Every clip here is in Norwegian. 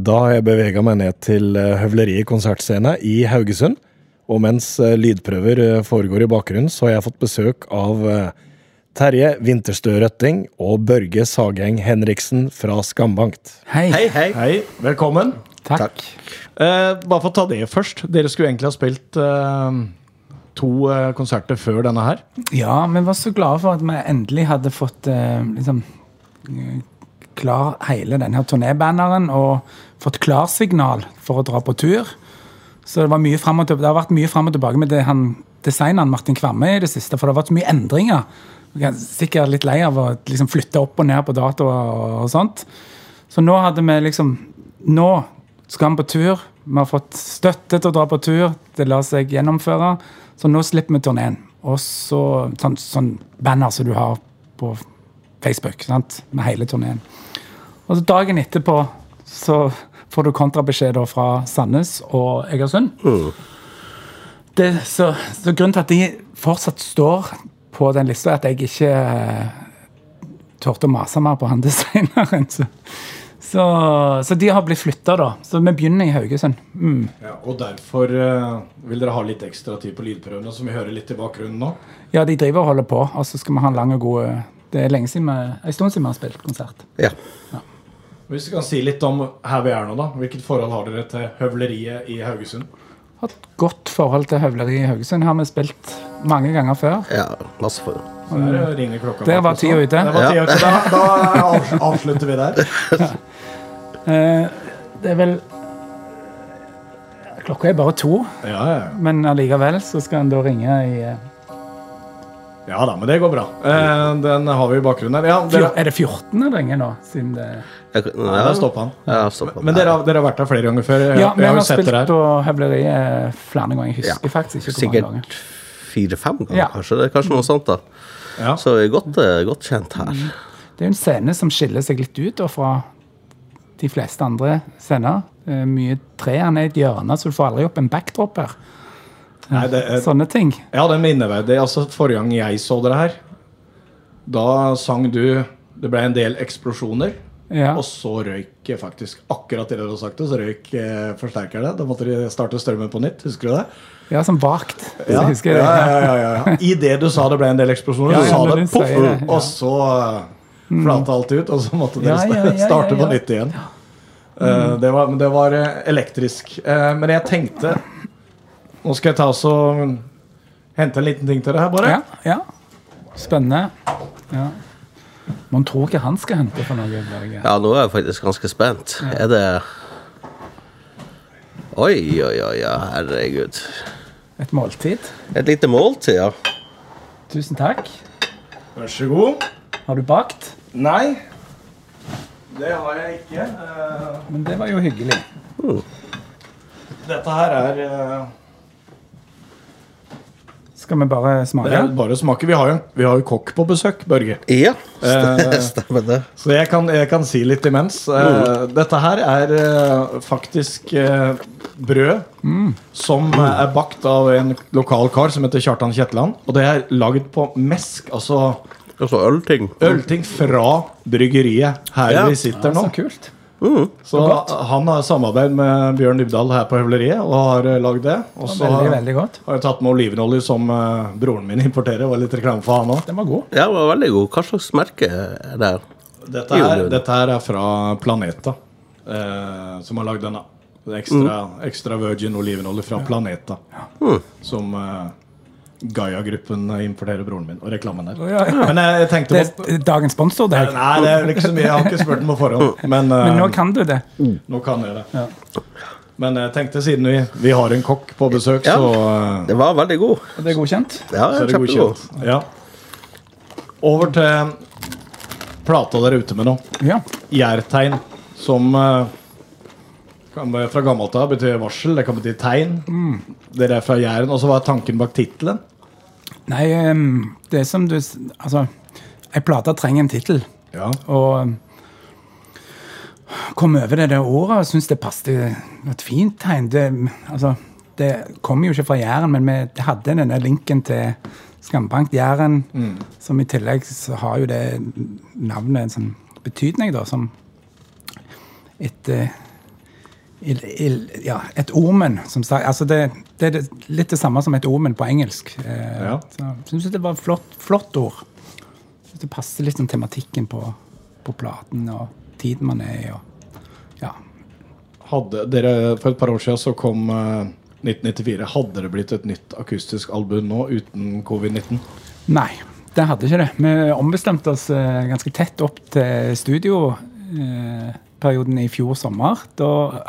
Da har jeg bevega meg ned til eh, Høvleriet konsertscene i Haugesund. Og mens eh, lydprøver eh, foregår i bakgrunnen, så har jeg fått besøk av Terje Vinterstø Røtting og Børge Sageng Henriksen fra Skambankt. Hei. Hei, hei. Hei, velkommen. Takk. Eh, bare for å ta det først. Dere skulle egentlig ha spilt eh, to eh, konserter før denne her. Ja, vi var så glade for at vi endelig hadde fått eh, liksom klar hele denne turnébanneren og fått klarsignal for å dra på tur. Så det, mye til, det har vært mye fram og tilbake med det han, designeren Martin Kvamme i det siste, for det har vært så mye endringer. Jeg er sikkert litt lei av å liksom flytte opp og ned på datoer og, og sånt. Så nå hadde vi liksom Nå skal vi på tur. Vi har fått støtte til å dra på tur. Det lar seg gjennomføre. Så nå slipper vi turneen. Og så sånn, sånn banner som du har på Facebook, sant? med hele turneen. Og så dagen etterpå så får du kontrabeskjed fra Sandnes og Egersund. Det, så, så grunnen til at de fortsatt står på den lista, er at jeg ikke eh, turte å mase mer på han designeren. Så, så, så de har blitt flytta, da. Så vi begynner i Haugesund. Mm. Ja, og derfor eh, vil dere ha litt ekstra tid på lydprøvene, som vi hører litt i bakgrunnen nå. Ja, de driver og holder på, og så skal vi ha en lang og god Det er lenge siden vi, en stund siden vi har spilt konsert. Ja. Ja. Hvis du kan si litt om her vi er nå, da. Hvilket forhold har dere til høvleriet i Haugesund? Har et godt forhold til høvleriet i Haugesund. Har vi spilt mange ganger før. ja masse. Så der ringer klokka. Der var tida ute. Var tida ute. Da, da avslutter vi der. Ja. det er vel Klokka er bare to, Ja, ja, ja. men allikevel så skal en da ringe i eh, ja da, men det går bra. Eh, den har vi i bakgrunnen her. Ja, dere, Er det 14. det ringer nå? Siden det Jeg, ja, der stoppa han. Ja, han. Men dere, har- dere har vært der flere ganger før? Jeg, Ja, vi har har spilt her. på høvleriet flere ganger. Jeg husker Ja, faktisk ikke hvor mange ganger. Sikkert fire-fem ganger, Ja. kanskje. Det er kanskje noe sånt, da. Ja. Så vi er godt, eh, godt kjent her. Det er jo en scene som skiller seg litt ut da, fra de fleste andre scener. Er mye tre. Han er i et hjørne, så du får aldri opp en backdrop her. Nei, det er, Sånne ting. ja, det er minneverdig. Altså, forrige gang jeg så dere her, da sang du Det ble en del eksplosjoner. Ja. Og så røyk eh, faktisk akkurat det du hadde sagt så røyk eh, det Da måtte de starte strømmen på nytt. Husker du det? Ja, som vagt. Ja, husker ja, det. ja, ja, ja, ja. det du sa det ble en del eksplosjoner, Ja, så sa det poff, og så uh, flata alt ut, og så måtte dere starte på ja. nytt igjen. Eh, det var, det var eh, elektrisk. Uh, men jeg tenkte Nå skal jeg ta oss og hente en liten ting til deg her, bare. Ja, ja. Spennende. Ja. Man tror ikke han skal hente for noe. Børge. Ja, nå er jeg faktisk ganske spent. Er det Oi, oi, oi, ja, herregud. Et måltid. Et lite måltid, ja. Tusen takk. Vær så god. Har du bakt? Nei, det har jeg ikke. Eh, Men det var jo hyggelig. dette her er eh, Skal vi bare Det smake? er bare smake. Vi har jo, vi har jo kokk på besøk, Børge. Ja, Eh. stemmer det. Så jeg kan, jeg kan si litt imens. Eh, dette her er eh, faktisk brød brød som er bakt av en lokal kar som heter Kjartan Kjetland. Og det er lagd på mesk, altså Altså ølting. ølting fra bryggeriet her Ja. vi sitter Ja, nå. så kult. Så han har samarbeid med Bjørn Dybdahl her på Høvleriet og har eh, lagd det. Og så har jeg tatt med olivenolje som uh, broren min importerer. Og litt reklame for han òg. Den var god. Ja, det var veldig god. Hva slags merke er det? Dette, her- dette her er fra Planeta, eh, som har lagd denne. Ekstra, ekstra virgin olivenolje fra Planeta. Som eh, Gaia-gruppen importerer broren min, og reklamen der. Ja, ja. Men jeg, tenkte Det på er dagens sponsor, det. Nei, det er mye. Jeg har ikke spurt den på forhånd. Men, eh, Men nå kan du det. nå kan jeg det. Ja. Men jeg tenkte siden vi, vi har en kokk på besøk, Ja. så, eh, Det var veldig god. Og det er godkjent. Ja, så er det kjempegod. godkjent. Ja. Over til plata dere er ute med nå. Ja. Gjærtegn, som eh, kan være fra gammelt av betyr varsel, det kan bety tegn. Dere er fra Jæren. Og så var tanken bak tittelen. Nei, det er som du Altså, ei plate trenger en tittel. Ja. Og kom over det der året og syntes det passet. Det et fint tegn. Det, altså, det kom jo ikke fra Jæren, men vi hadde denne linken til Skambank Jæren, som i tillegg så har jo det navnet en sånn betydning, da, som et eh, il, il, ja, et omen, som. Altså det, det er litt det samme som et omen på engelsk. Eh, Ja. Syns det var flott, flott ord. Synes Det passer litt sånn tematikken på, på platen og tiden man er i. Og, ja. Hadde dere, For et par år siden så kom eh, 1994. Hadde det blitt et nytt akustisk album nå uten covid-19? Nei, det hadde ikke det. Vi ombestemte oss eh, ganske tett opp til studioperioden i fjor sommer. Da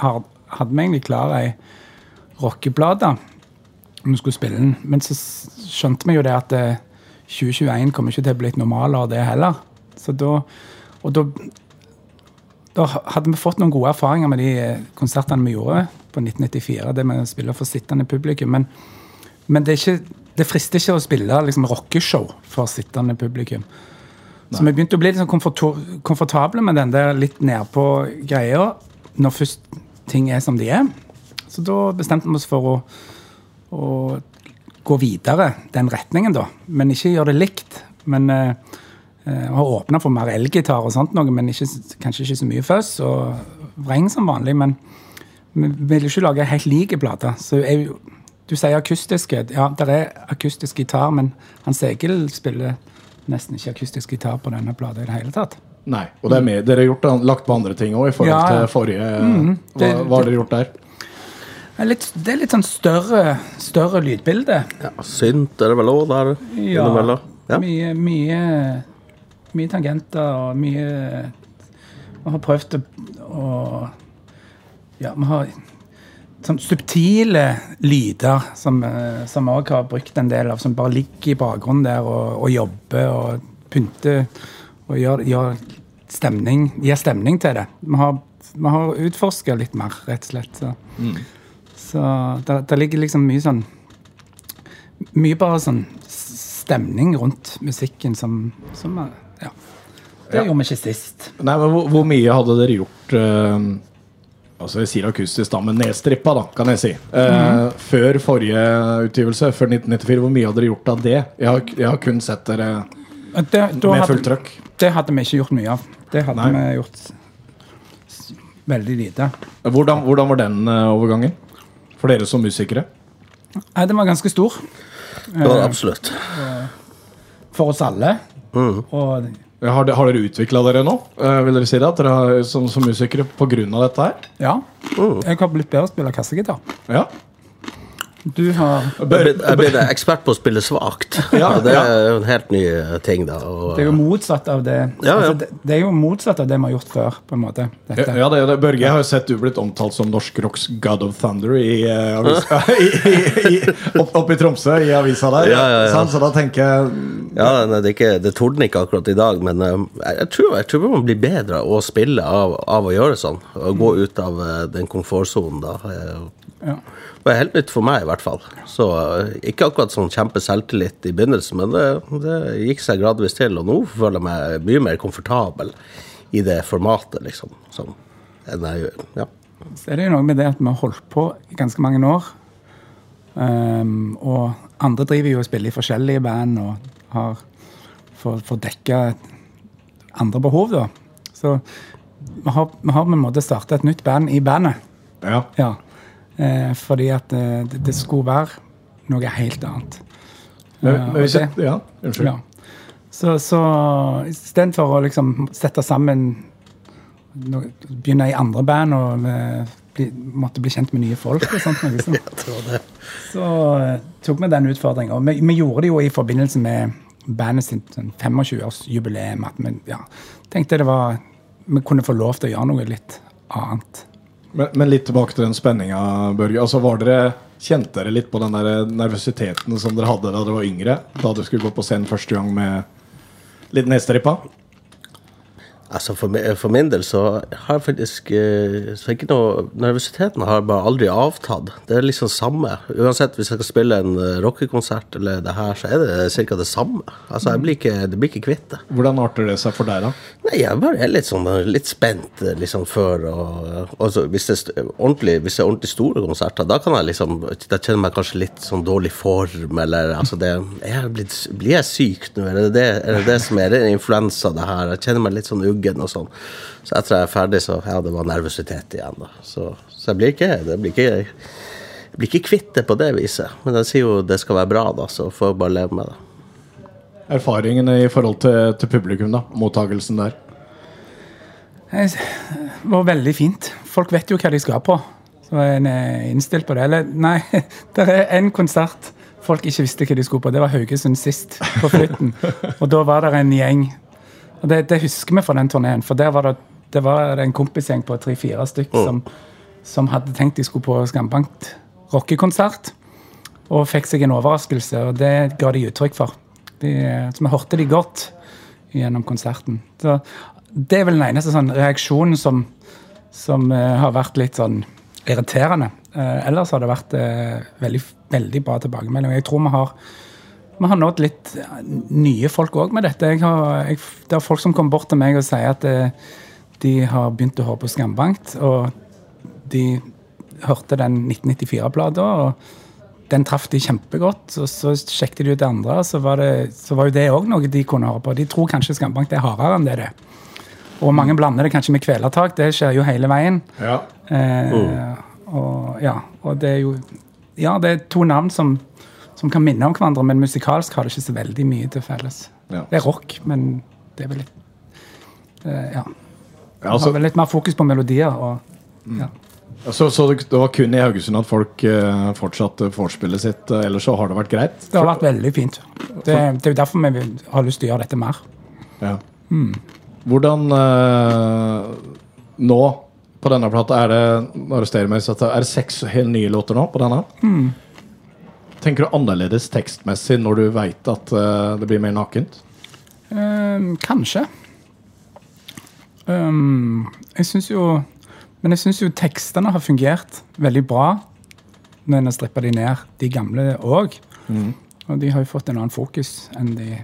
hadde vi egentlig klar ei rockeplate vi skulle spille den. Men så skjønte vi jo det at eh, 2021 kommer ikke til å bli et normalår, det heller. Så da, og da, da hadde vi fått noen gode erfaringer med de eh, konsertene vi gjorde på 1994. Det med å spille for sittende publikum. Men, men det, ikke, det frister ikke å spille liksom, rockeshow for sittende publikum. Så vi begynte å bli litt sånn komfortable med den der litt nedpå greia når først ting er som de er. Så da bestemte vi oss for å, å gå videre den retningen, da. Men ikke gjøre det likt. Men eh, eh, har åpna for mer elgitar og sånt noe, men ikke, kanskje ikke så mye fuzz og vreng som vanlig. Men vi ville ikke lage helt like plater. Så jeg, du sier akustiske. Ja, det er akustisk gitar, men Hans Egil spiller nesten ikke akustisk gitar på denne plata i det hele tatt. Nei. Og det er med, dere har gjort, lagt på andre ting òg i forhold Ja, til forrige det- hva, hva har dere gjort der? Det er litt, det er litt sånn større, større lydbilde. Ja, Synt er det vel òg der Ja, innimellom? Ja. Mye, mye, mye tangenter og mye Vi har prøvd å, å Ja, vi har sånn subtile lyder som eh, vi også har brukt en del av, som bare ligger i bakgrunnen der og, og jobber og pynter og gjør, gjør stemning, gir stemning til det. Vi har, vi har utforska litt mer, rett og slett. Så, så der, der ligger liksom mye sånn mye bare sånn stemning rundt musikken som, som Ja. Det Ja. gjorde vi ikke sist. Nei, men hvor, hvor mye hadde dere gjort eh, Altså Jeg sier akustisk, da, men nedstrippa, da, kan jeg si. Eh, Før forrige utgivelse, før 1994, hvor mye hadde dere gjort av det? Jeg har, jeg har kun sett dere Det, med hadde- fullt trøkk. Det hadde vi ikke gjort mye av. Det hadde Nei. vi gjort veldig lite. Hvordan, hvordan var den eh, overgangen? For dere som musikere? Nei, den var ganske stor Det var det absolutt. for oss alle. Og Ja, Har, de- har dere utvikla dere nå? Eh, vil dere si det? At dere har, som, som musikere av dette her? ja, jeg har blitt bedre til å spille kassegitar. Ja. Du har Jeg blitt ekspert på å spille svakt. Ja, det er jo en helt ny eh, ting, da. Og, Det er jo motsatt av det Ja, ja. Altså, det, det er jo motsatt av det vi har gjort før, på en måte. Ja, Dette. ja, det, er det. Børge, jeg har jo sett du blitt omtalt som norsk rocks God of Thunder i, uh, i, i, i, opp, opp i Tromsø, i avisa der. Ja, ja, ja. Så da tenker jeg Ja, nei, det, ikke, det tordner ikke akkurat i dag, men eh, jeg, jeg, tror, jeg tror man blir bedre å spille av, av å gjøre sånn. Å gå ut av eh, den komfortsonen, da. eh, Ja. Det var helt nytt for meg, i hvert fall. Så eh, ikke akkurat sånn kjempeselvtillit i begynnelsen, men det, det gikk seg gradvis til, og nå føler jeg meg mye mer komfortabel i det formatet, liksom. Som enn jeg gjør. Ja. Så er det jo noe med det at vi har holdt på i ganske mange år. Um, og andre driver jo og spiller i forskjellige band og har får, får dekka andre behov, da. Så vi har, vi har på en måte starta et nytt band i bandet. Ja. Ja. Eh, fordi at eh, det, det skulle være noe helt annet. Men, Ja, men det, ja, unnskyld. Ja. Så, så istedenfor å liksom sette sammen no, Begynne i andre band og eh, bli, måtte bli kjent med nye folk og sånt. Noe, så så eh, tok vi den utfordringa. Og vi, vi gjorde det jo i forbindelse med bandet sitt sånn 25-årsjubileum. At vi ja, tenkte det var Vi kunne få lov til å gjøre noe litt annet. Men, men litt tilbake til den spenninga, Børge. Altså, var dere, kjente dere litt på den der nervøsiteten som dere hadde da dere var yngre? Da dere skulle gå på scenen første gang med litt nedstrippa? Altså for, for min del så har jeg faktisk eh, så ikke noe, Nervøsiteten har bare aldri avtatt. Det er liksom samme. Uansett hvis jeg skal spille en eh, rockekonsert eller det her, så er det ca. det samme. Altså jeg blir ikke, Det blir ikke kvitt det. Hvordan arter det seg for deg, da? Nei, jeg bare er litt sånn litt spent eh, liksom før og, og så hvis, det er ordentlig, hvis det er ordentlig store konserter, da kan jeg liksom Da kjenner jeg meg kanskje litt sånn dårlig form, eller altså det jeg blitt, Blir jeg syk nå? Er det det, er det det som er? Er influensa, det her? Jeg kjenner meg litt sånn uggen ryggen og sånn. Så etter jeg er ferdig, så ja, det var nervøsitet igjen. da. Så, så jeg blir ikke, det blir ikke jeg blir ikke kvitt det på det viset. Men jeg sier jo det skal være bra, da, så får jeg bare leve med det. Erfaringene i forhold til, til publikum, da? Mottagelsen der? Det var veldig fint. Folk vet jo hva de skal på. Så en er innstilt på det. Eller nei, det er en konsert folk ikke visste hva de skulle på. Det var Haugesund sist, på Flytten. Og da var det en gjeng. Det, det husker vi fra den turneen, for der var det, det var en kompisgjeng på tre-fire stykk Mm. som, som hadde tenkt de skulle på Skambankt rockekonsert. Og fikk seg en overraskelse, og det ga de uttrykk for. De, så vi hørte de godt gjennom konserten. Så det er vel den eneste sånn reaksjonen som, som uh, har vært litt sånn irriterende. Uh, ellers har det vært uh, veldig, veldig bra tilbakemelding. Jeg tror vi har, vi har nådd litt nye folk òg med dette. Jeg har, jeg, det er folk som kommer bort til meg og sier at eh, de har begynt å høre på Skambankt, og de hørte den 1994-plata. og den traff de kjempegodt, og så sjekket de ut det andre. Så var, det, så var jo det òg noe de kunne høre på. De tror kanskje Skambankt er hardere enn det det er. Og mange blander det kanskje med kvelertak. Det skjer jo hele veien. Ja. Eh, og, ja, og det er jo Ja, det er to navn som, som kan minne om hverandre, men musikalsk har det ikke så veldig mye til felles. Ja. Det er rock, men det er vel litt uh, Ja. Ja, altså, litt mer fokus på melodier. og ja. så, så det, var kun i Haugesund at folk uh, fortsatte vorspielet sitt, Uh, ellers så har det vært greit? Det har vært veldig fint. Det, det er jo derfor vi har lyst til å gjøre dette mer. Ja. Hvordan uh, Nå, på denne plata, er det arrester meg, så er det seks helt nye låter nå på denne? Tenker du annerledes tekstmessig når du veit at uh, det blir mer nakent? Ehm, kanskje. Um, jeg syns jo Men jeg syns jo tekstene har fungert veldig bra når en har strippa de ned, de gamle òg. Og de har jo fått en annen fokus enn de,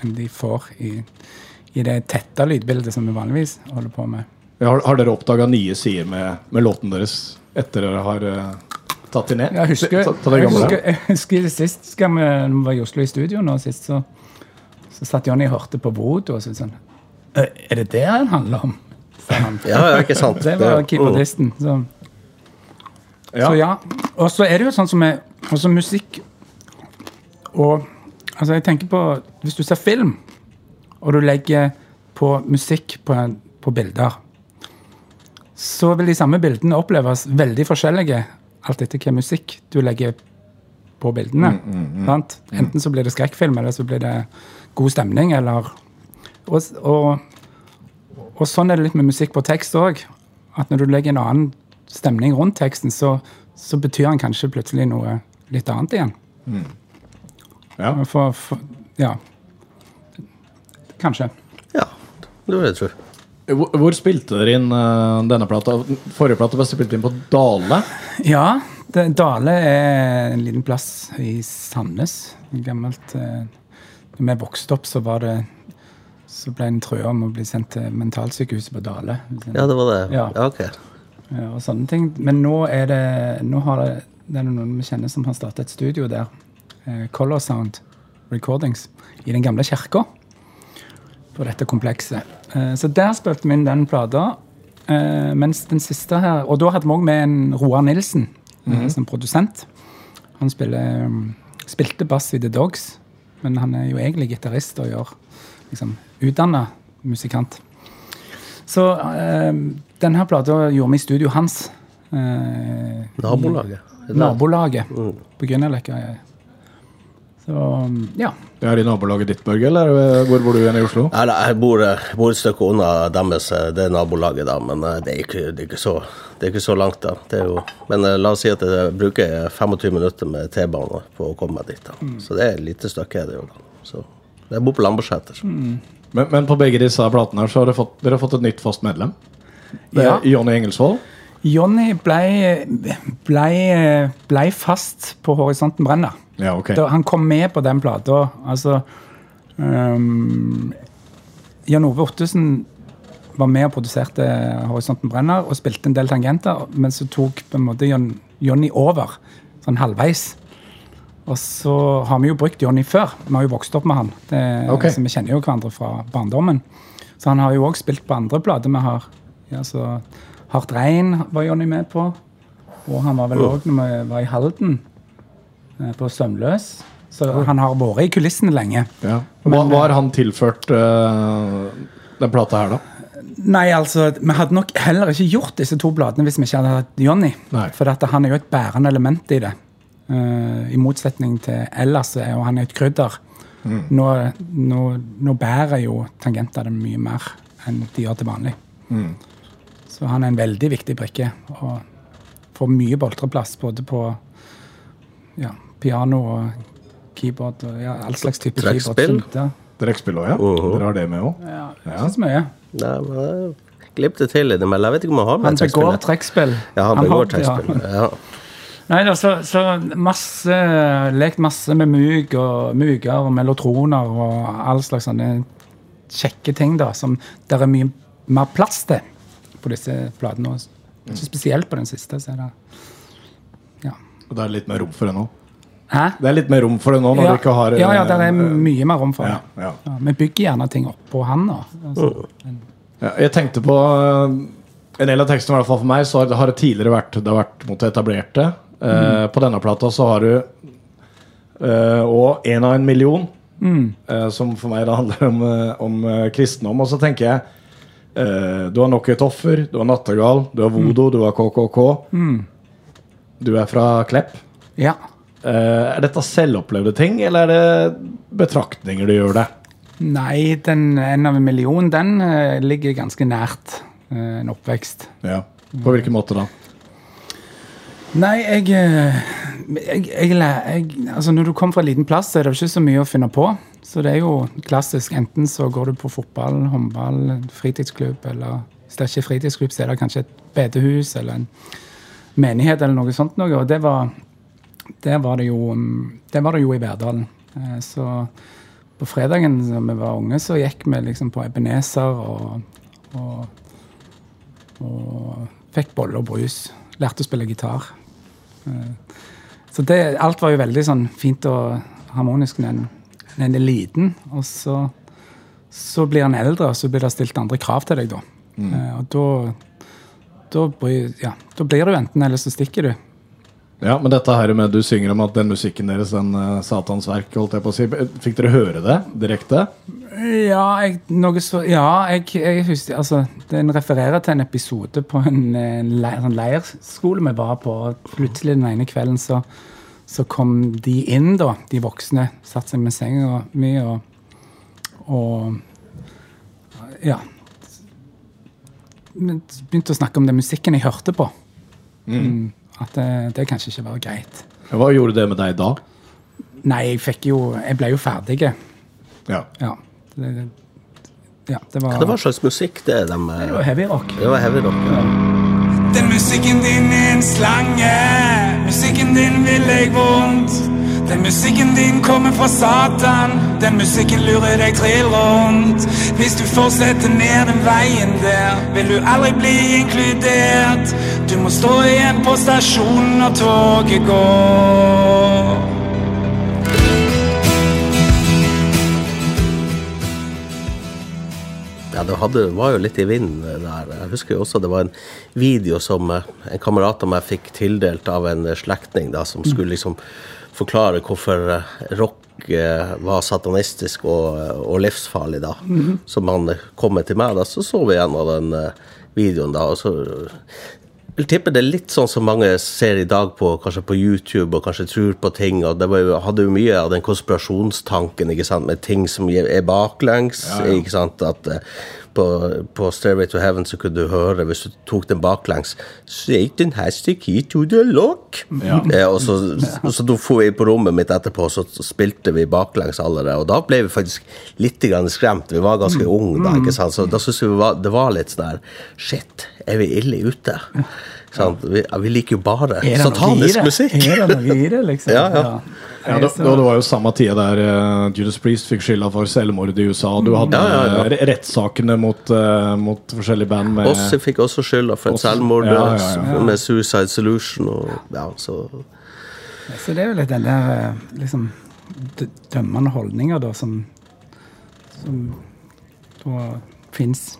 enn de får i, i det tette lydbildet som vi vanligvis holder på med. Ja, Har, har dere oppdaga nye sider med, med låten deres etter dere har eh, tatt de ned? Jeg husker, Ta- ta jeg husker, jeg husker sist skal vi, vi var i Oslo i studio nå sist, så, så satt Johnny og hørte på Brodo og syntes sånn «Øh, Er det det han handler om? han. Ja, ja, ikke sant. Det var keyboardisten. Så. så ja. Og så er det jo sånn som er også musikk og Altså, jeg tenker på Hvis du ser film, og du legger på musikk på, på bilder, så vil de samme bildene oppleves veldig forskjellige alt etter hvilken musikk du legger på bildene. sant? Enten så blir det skrekkfilm, eller så blir det god stemning, eller og, og, og sånn er det litt med musikk på tekst òg. At når du legger en annen stemning rundt teksten, så, så betyr den kanskje plutselig noe litt annet igjen. Ja. For, for, ja. Kanskje. Ja, det vil jeg tro. Hvor, hvor spilte dere inn uh, denne plata? Forrige plate ble spilt inn på Dale. Ja, det, Dale er en liten plass i Sandnes. Gammelt uh, Når vi vokste opp, så var det så ble en trøa om å bli sendt til mentalsykehuset på Dale. Ja, det var det. Ja. Ja, ok. Ja, og sånne ting. Men nå er det Nå har det, det er noen vi kjenner som har startet et studio der. Uh, Color Sound Recordings. I den gamle kirka. På dette komplekset. Eh, så der spilte vi inn den plata. Eh, mens den siste her Og da hadde vi òg med en Roar Nilsen eh, som produsent. Han spiller, mm, spilte bass i The Dogs, men han er jo egentlig gitarist og gjør liksom utdanna musikant. Så denne plata gjorde vi i studio hans. Nabolaget. Nabolaget Mm. på Grünerløkka. Så ja. Det er i nabolaget ditt, Børge, eller hvor bor du igjen i Oslo? Nei, nei, jeg bor, bor et stykke unna deres, eh, det nabolaget, da, men eh, det er ikke, det er ikke, så, det er ikke så langt. da. Det er jo, men eh, la oss si at jeg bruker 25 minutter med T-bane på å komme meg dit. da. Så det er et lite stykke. er det jo da. Så Jeg bor på Lambertseter. Men, men på begge disse platene her så har dere fått, dere har fått et nytt fast medlem. Det er Ja. Jonny Engelsvold. Jonny ble, ble, ble fast på Horisonten brenner. Ja, okay. Da, han kom med på den plata. Altså um, Jan Ove Ottesen var med og produserte Horisonten brenner og spilte en del tangenter, men så tok på en måte Jon, Jonny over sånn halvveis. Og så har vi jo brukt Jonny før. Vi har jo vokst opp med han. Det, okay. så vi kjenner jo hverandre fra barndommen. Så han har jo òg spilt på andre plater vi har. Ja, så Hardt Rein var Jonny med på. Og han var vel òg når vi var i Halden, på Sømløs. Så han har vært i kulissene lenge. Ja. Hva, hva har han tilført uh, den plata her, da? Nei, altså, Vi hadde nok heller ikke gjort disse to bladene hvis vi ikke hadde hatt Johnny. For han er jo et bærende element i det. Uh, I motsetning til ellers og han er et krydder. Nå, nå, nå bærer jo tangenter det mye mer enn de gjør til vanlig. Så han er en veldig viktig brikke. Og får mye boltreplass både på ja, piano og keyboard og ja, all slags type Trekkspill? Trekkspill òg, ja? Dere har det med òg? Ja, ikke så mye. Nei, men jeg det til innimellom. Jeg vet ikke om han har Han begår trekkspill. Ja, han Han begår ja. trekkspill. Ja. Nei da, så, så masse Lekt masse med mug og muger og melotroner og all slags sånne kjekke ting, da, som det er mye mer plass til på disse platene. Ikke spesielt på den siste. så er det ja. Og det er litt mer rom for det nå? Hæ? Det er litt mer rom for det nå når ja, du ikke har ja, ja, det er eh, mye mer rom for det. ja, ja. Vi bygger gjerne ting oppå han. da. Altså, Ja, jeg tenkte på eh, En del av teksten, i hvert fall for meg, så har det, tidligere vært Det har vært mot det etablerte. Eh, På denne plata så har du eh, Og en av en million, eh, som for meg da handler om, eh, om eh, kristendom. Og så tenker jeg eh, Du har nok et offer, du har Nattergal, du har Vodo, du har KKK. Du er fra Klepp. ja. Eh, er dette selvopplevde ting, eller er det betraktninger du gjør det? Nei, den en av en million, den eh, ligger ganske nært eh, en oppvekst. Ja. På hvilken måte da? Nei, jeg, jeg, jeg, jeg Altså, når du kommer fra en liten plass, så er det ikke så mye å finne på. Så det er jo klassisk. Enten så går du på fotball, håndball, fritidsklubb, eller hvis det er ikke fritidsklubb, så er det kanskje et bedehus eller en menighet eller noe sånt noe. Og det var, det var det jo mm, Det var det jo i Verdalen. Eh, Så på fredagen da vi var unge, så gikk vi liksom på Ebenezer og, og, og fikk bolle og brus. Lærte å spille gitar. Eh, Så det, alt var jo veldig sånn fint og harmonisk når en, er liten. Og så, så blir en eldre, og så blir det stilt andre krav til deg, da. Mm. Og da, da, ja, da blir du enten eller så stikker du. Ja, men dette her med du synger om at den musikken deres, den uh, satans verk, holdt jeg på å si. Fikk dere høre det direkte? Ja, jeg, noe så, ja jeg, jeg husker altså, Den refererer til en episode på en, en leir, en leirskole vi var på. Plutselig den ene kvelden så, så kom de inn, da, de voksne. Satte seg med senga mi og, og Ja. Begynte å snakke om den musikken jeg hørte på. Mm, at det, det kanskje ikke var greit. Hva gjorde det med deg da? Nei, jeg fikk jo Jeg ble jo ferdig. Ja. Ja. Det, ja, det var, Hva slags musikk det de det var heavy rock. Det var heavy rock. Ja. Den musikken din er en slange. Musikken din vil deg vondt. Den musikken din kommer fra Satan. Den musikken lurer deg trill rundt. Hvis du fortsetter ned den veien der, vil du aldri bli inkludert. Du må stå igjen på stasjonen når toget går. Ja, det hadde, var jo litt i vinden der. Jeg husker jo også det var en video som eh, en kamerat av meg fikk tildelt av en eh, slektning, som skulle liksom forklare hvorfor eh, rock eh, var satanistisk og, og livsfarlig, da. Så man kommer til meg, da, så så vi gjennom den eh, videoen, da. og så vil tippe det er litt sånn som mange ser i dag på kanskje på YouTube og kanskje tror på ting. og Det var jo, hadde jo mye av den konspirasjonstanken ikke sant, med ting som er baklengs. ikke sant, at på, på Stairway to Heaven så kunne du høre, hvis du tok den baklengs Satan has the key to the lock. Eh, og så, så da for vi på rommet mitt etterpå, så, så spilte vi baklengs alle det. Og da ble vi faktisk litt grann skremt. Vi var ganske unge da. ikke sant, så Da syntes vi var, det var litt sånn her Shit, er vi ille ute? Vi, vi liker jo bare satanisk musikk. Er det noe i det, liksom? Ja, ja. Ja, det, og det var jo samme tida der uh, Judas Priest fikk skylda for selvmord i USA. Du hadde Ja, ja, ja. eh, rettssakene mot, uh, mot forskjellige band med Ossi fikk også skylda for et Ossi. selvmord Ja, ja, ja. med Suicide Solution. Og, ja, så Så det er jo litt den der liksom dømmende holdninger, da, som, som da fins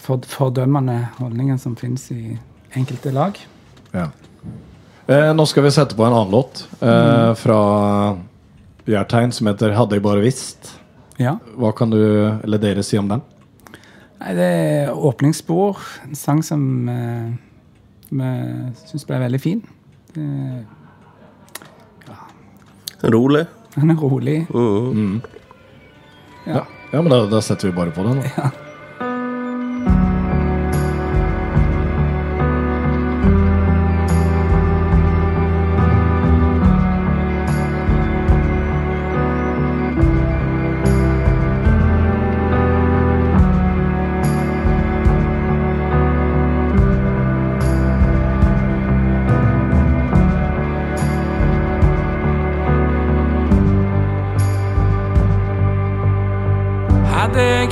Fordømmende holdninger som finnes i enkelte lag. Ja. Eh, nå skal vi sette på en annen låt eh, fra Jærtegn som heter 'Hadde jeg bare visst'. Ja. Hva kan du, eller dere, si om den? Nei, det er åpningsspor. En sang som eh, vi syns ble veldig fin. Det, Rolig. den er rolig. Ja, ja men da, da setter vi bare på den. Da. Hadde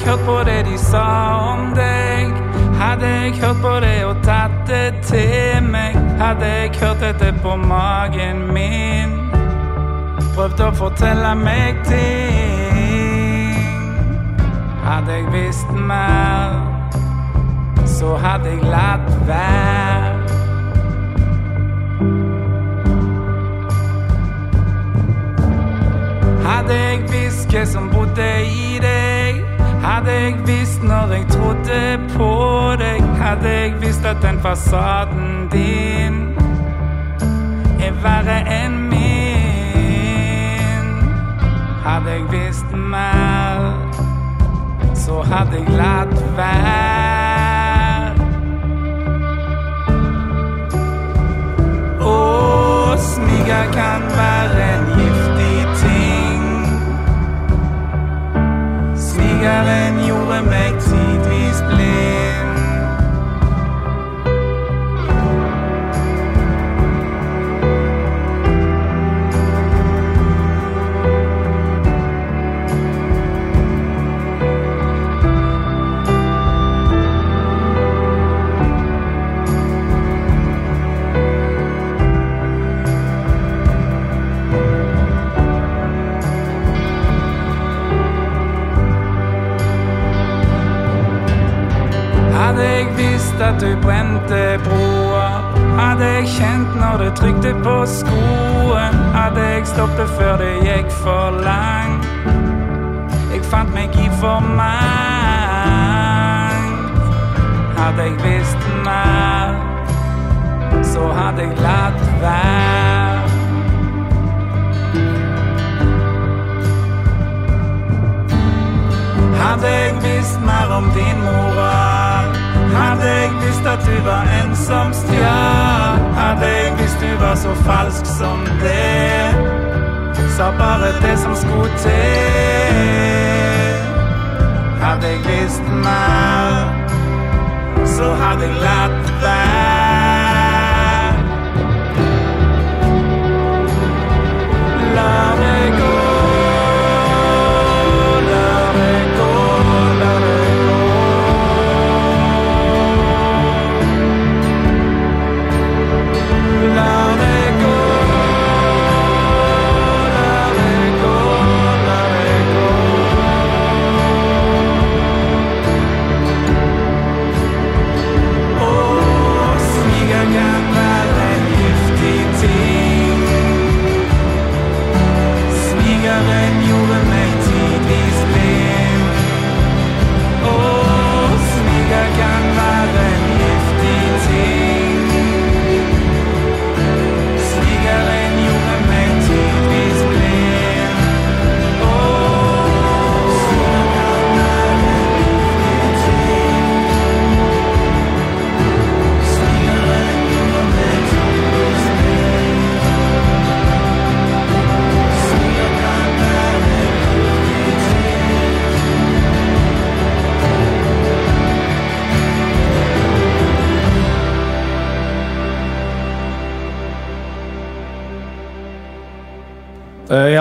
hørt på det de sa om deg, hadde jeg hørt på det og tatt det til meg, hadde jeg hørt dette på magen min, prøvd å fortelle meg ting. Hadde jeg visst mer, så hadde jeg latt være. Hadde jeg visst hva som bodde i deg, hadde jeg visst når jeg trodde på deg, hadde jeg visst at den fasaden din er verre enn min. Hadde jeg visst mer, så hadde jeg latt være. Å, smyger kan være Smigeren gjorde meg tidvis blind. Visst at du brente broer, hadde jeg kjent når du trykte på skoen, hadde jeg stoppet før det gikk for langt. Jeg fant meg i for mangt. Hadde jeg visst mer, så hadde jeg latt være. Hadde jeg visst mer om din moral, hadde jeg visst at du var en som hadde jeg visst du var så falsk som det, sa bare det som skulle til. Hadde jeg visst mer, så hadde jeg latt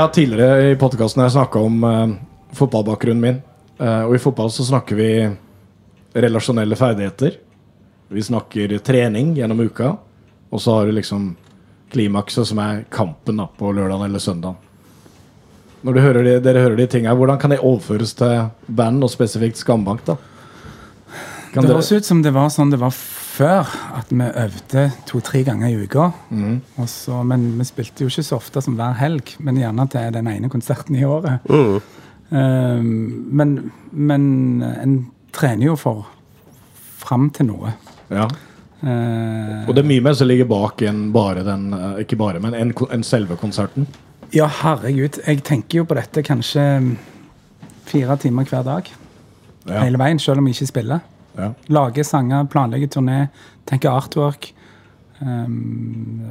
har tidligere i podkasten snakka om uh, fotballbakgrunnen min. Uh, og i fotball så snakker vi relasjonelle ferdigheter. Vi snakker trening gjennom uka. Og så har du liksom klimakset, som er kampen da, på lørdag eller søndag. Når du hører de, dere hører de tingene, hvordan kan det overføres til band, og spesifikt Skambank? da? Kan Det høres ut som det var sånn det var før, at vi øvde to-tre ganger i uka. Mm. Men vi spilte jo ikke så ofte som hver helg, men gjerne til den ene konserten i året. Mm. Um, men, men en trener jo for fram til noe. Ja. Uh, Og det er mye mer som ligger bak enn bare den eh, Ikke bare, men enn en selve konserten. ja, herregud. Jeg tenker jo på dette kanskje fire timer hver dag. Ja. Hele veien, selv om jeg ikke spiller. Ja. Lage sanger, planlegge turné, tenke artwork. Um,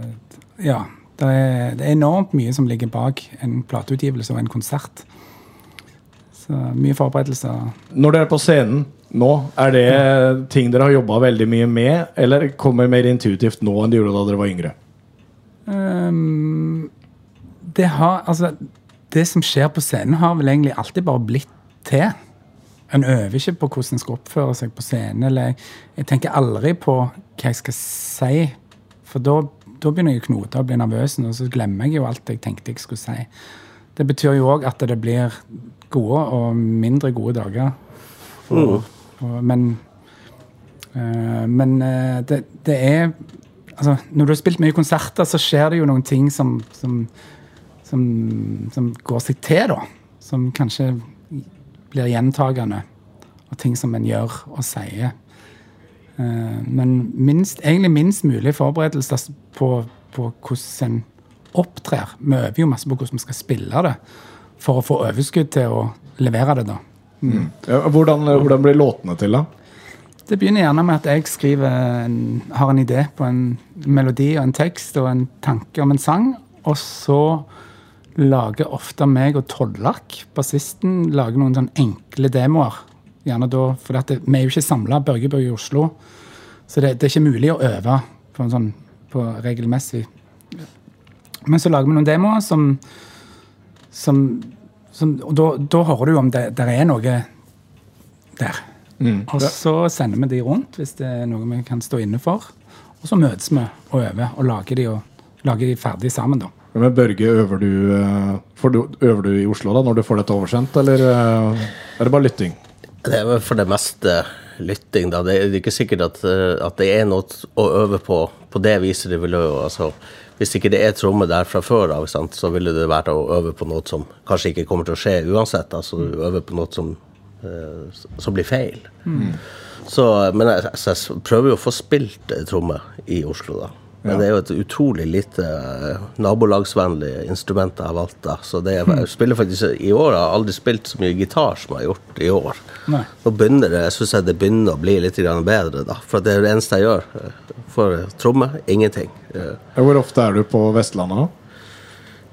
ja. Det er, det er enormt mye som ligger bak en plateutgivelse og en konsert. Så mye forberedelser. Når dere er på scenen nå, er det ting dere har jobba veldig mye med, eller kommer mer intuitivt nå enn det gjorde da dere var yngre? Um, det har Altså, det som skjer på scenen, har vel egentlig alltid bare blitt til. En øver ikke på hvordan en skal oppføre seg på scenen. Eller jeg tenker aldri på hva jeg skal si, for da, da begynner jeg å knote og bli nervøs, og så glemmer jeg jo alt jeg tenkte jeg skulle si. Det betyr jo òg at det blir gode og mindre gode dager. For, Og, men øh, men eh, det, det er altså, Når du har spilt mye konserter, så skjer det jo noen ting som, som, som, som går seg til, da. Som kanskje blir gjentagende. Og ting som en gjør og sier. Eh, men minst, egentlig minst mulig forberedelse på, på hvordan en opptrer. Vi øver jo masse på hvordan vi skal spille det, for å få overskudd til å levere det, da. Ja, hvordan, hvordan blir låtene til, da? Det begynner gjerne med at jeg skriver en, har en idé på en melodi og en tekst og en tanke om en sang. Og så lager ofte meg og Tollak, bassisten, lager noen sånn enkle demoer. Gjerne da, for det, Vi er jo ikke samla, Børge bor i Oslo. Så det, det er ikke mulig å øve på, en sånn, på regelmessig. Men så lager vi noen demoer som, som, som Og da, da hører du om det der er noe der. Og så sender vi de rundt hvis det er noe vi kan stå inne for. Og så møtes vi og øver og lager de, og, lager de ferdig sammen, da. Med Børge, øver du, eh, du, øver du i Oslo da, når du får dette oversendt, eller eh, er det bare lytting? Det er for det meste lytting, da. Det er ikke sikkert at, eh, at det er noe å øve på på det viset. du vil øve. altså, hvis ikke det er tromme der fra før av, så ville det vært å øve på noe som kanskje ikke kommer til å skje uansett. Altså du øver på noe som, eh, som blir feil. Så, men jeg, jeg prøver jo å få spilt tromme i Oslo, da. Men det er jo et utrolig lite eh, nabolagsvennlig instrument jeg har valgt. da. Så det er, jeg spiller faktisk I år jeg har aldri spilt så mye gitar som jeg har gjort i år. Nei. Nå begynner det, jeg synes jeg det begynner å bli litt bedre, da. For det er det eneste jeg gjør. eh, For tromme, ingenting. Hvor ofte er du på Vestlandet? da?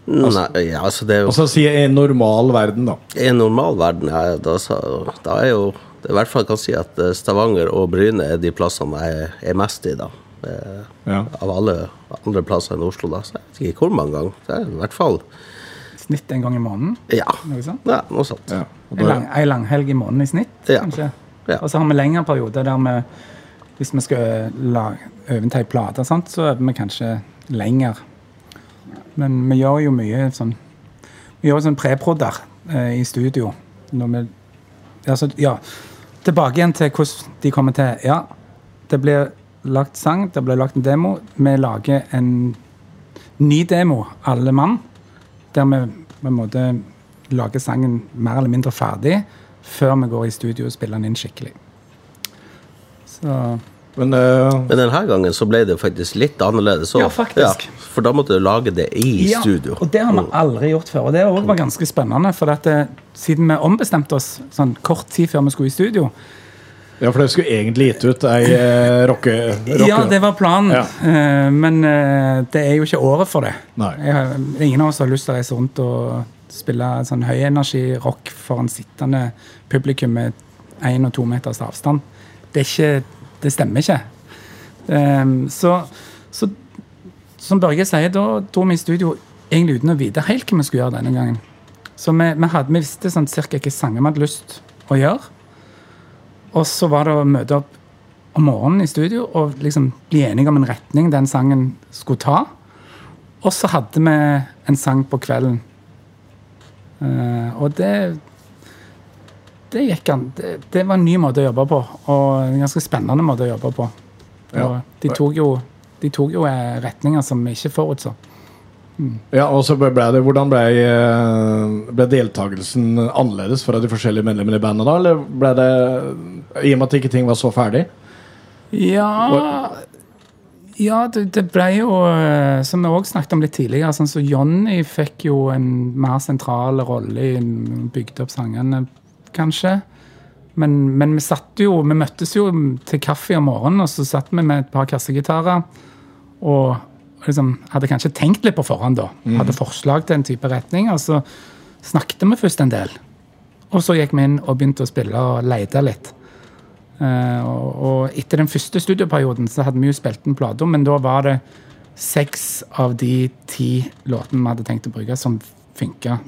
Nei, ja, altså det er jo Altså Si en normal verden, da. En normal verden, ja, da, så- da er jo det i hvert fall kan si at eh, Stavanger og Bryne er de plassene jeg er mest i, da. Eh, Ja. Av alle andre plasser enn Oslo, da. Så jeg vet ikke hvor mange ganger. Det er i hvert fall Snitt en gang i måneden. Ja. Noe sånt. ja noe sånt. Ja. Da, lang, ei langhelg i måneden i snitt, Ja. kanskje. Ja. Og så har vi lengre perioder der vi Hvis vi skal lage, øve til ei plate, så øver vi kanskje lenger. Men vi gjør jo mye sånn Vi gjør sånn preprodder eh, i studio. Når vi, altså, ja, tilbake igjen til hvordan de kommer til. Ja, det blir lagt sang, det ble lagt en demo. Vi lager en ny demo, alle mann, der vi på en måte lager sangen mer eller mindre ferdig før vi går i studio og spiller den inn skikkelig. Så men uh, Men denne gangen så ble det faktisk litt annerledes òg. Ja, faktisk. for da måtte du lage det i Ja, studio. Og det har vi aldri gjort før. Og det var ganske spennende. For at det, siden vi ombestemte oss sånn kort tid før vi skulle i studio ja, for dere skulle egentlig gitt ut ei eh, rocke... rocke Ja, det var planen. Ja. Uh, men uh, det er jo ikke året for det. Har, ingen av oss har lyst til å reise rundt og spille sånn høyenergi-rock foran sittende publikum med én og to meters avstand. Det, ikke, det stemmer ikke. Um, så, så som Børge sier, da dro vi i studio egentlig uten å vite helt hva vi skulle gjøre denne gangen. Så vi, vi, hadde, vi visste sånn cirka hvilke sanger vi hadde lyst å gjøre. Og så var det å møte opp om morgenen i studio og liksom bli enige om en retning den sangen skulle ta. Og så hadde vi en sang på kvelden Uh, og det det, gikk an, det, det var en ny måte å jobbe på, og en ganske spennende måte å jobbe på. Ja. de tok jo, de tok jo eh, retninger som vi ikke forutså. Ja, og så ble det, Hvordan ble, eh, ble deltakelsen annerledes fra de forskjellige medlemmene i bandet? da, Eller ble det I og med at ikke ting var så ferdig? Ja Ja, det, det ble jo eh, Som vi òg snakket om litt tidligere, sånn så Johnny fikk jo en mer sentral rolle i bygde opp sangene, kanskje. Men, men vi satt jo Vi møttes jo til kaffe om morgenen, og så satt vi med et par kassegitarer. Og liksom hadde kanskje tenkt litt på forhånd, da. Hadde forslag til en type retning. Og så snakket vi først en del. Og så gikk vi inn og begynte å spille og lete litt. Uh, og, og etter den første studioperioden så hadde vi jo spilt en plate, men da var det seks av de ti låtene vi hadde tenkt å bruke, som funka.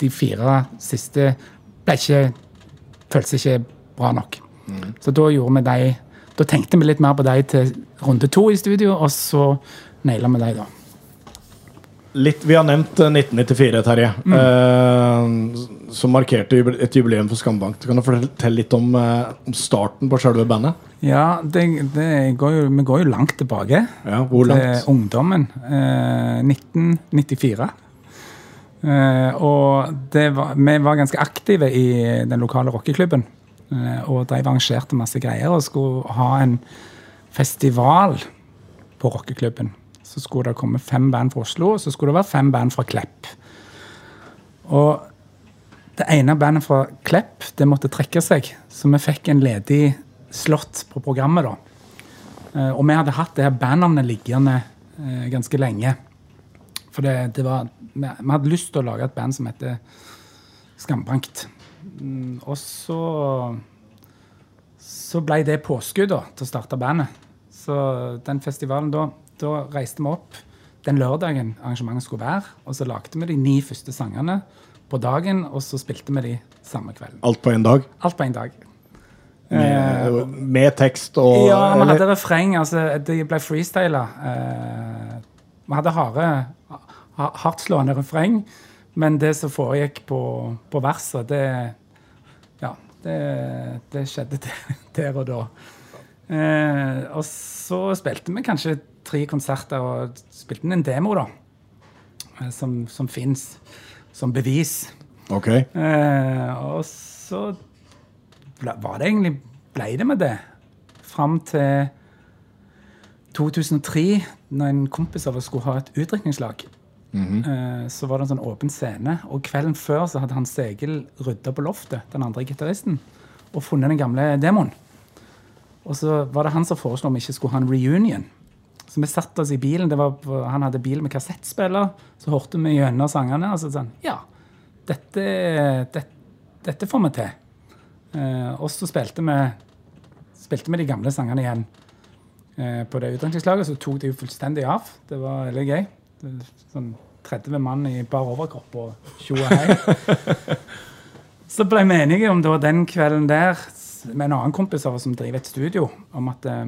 De fire siste ble ikke føltes ikke bra nok. Så da gjorde vi de Da tenkte vi litt mer på de til runde to i studio, og så naila med deg, da. Litt, Vi har nevnt eh, 1994, Terje. Eh, som markerte et jubileum for Skambank. Kan du fortelle litt om, eh, om starten på selve bandet? Ja, det, det går jo, vi går jo langt tilbake. Ja, Hvor langt? til ungdommen. Eh, 1994. Eh, og det var, vi var ganske aktive i den lokale rockeklubben. Eh, og de arrangerte masse greier og skulle ha en festival på rockeklubben. Så skulle det komme fem band fra Oslo, og så skulle det være fem band fra Klepp. Og det ene bandet fra Klepp det måtte trekke seg, så vi fikk en ledig slott på programmet. da. Eh, og vi hadde hatt det her bandnavnet liggende eh, ganske lenge. For det, det var, vi, hadde lyst til å lage et band som heter Skambankt. Mm, og så så ble det påskudd da, til å starte bandet. Så den festivalen da, da reiste vi opp den lørdagen arrangementet skulle være. Og så lagde vi de ni første sangene på dagen, og så spilte vi de samme kvelden. Alt på én dag? Alt på én dag. Med, med tekst og Ja, vi hadde refreng. altså Det ble freestyla. Eh, vi hadde harde, ha- hardtslående refreng, men det som foregikk på, på verset, det Ja, det, det skjedde der, der og da. Eh, og så spilte vi kanskje tre konserter og spilte inn en demo, da. eh, Som, som fins som bevis. Ok. Eh, og så ble, var det egentlig ble det med det. Fram til 2003, når en kompis av oss skulle ha et utdrikningslag. eh, så var det en sånn åpen scene, og kvelden før så hadde Hans Egil rydda på loftet, den andre gitaristen, og funnet den gamle demoen. Og så var det han som foreslo om vi ikke skulle ha en reunion. Så vi satte oss i bilen. Det var, på- han hadde bil med kassettspiller. Så hørte vi gjennom sangene. Og så sånn Ja, dette, det, dette får vi til. Eh, og så spilte vi, spilte vi de gamle sangene igjen eh, på det utdrikningslaget. Så tok det jo fullstendig av. Det var veldig gøy. Sånn 30 mann i bar overkropp og tjo og hei. Så ble vi enige om det var den kvelden der med en annen kompis av oss som driver et studio, om at eh,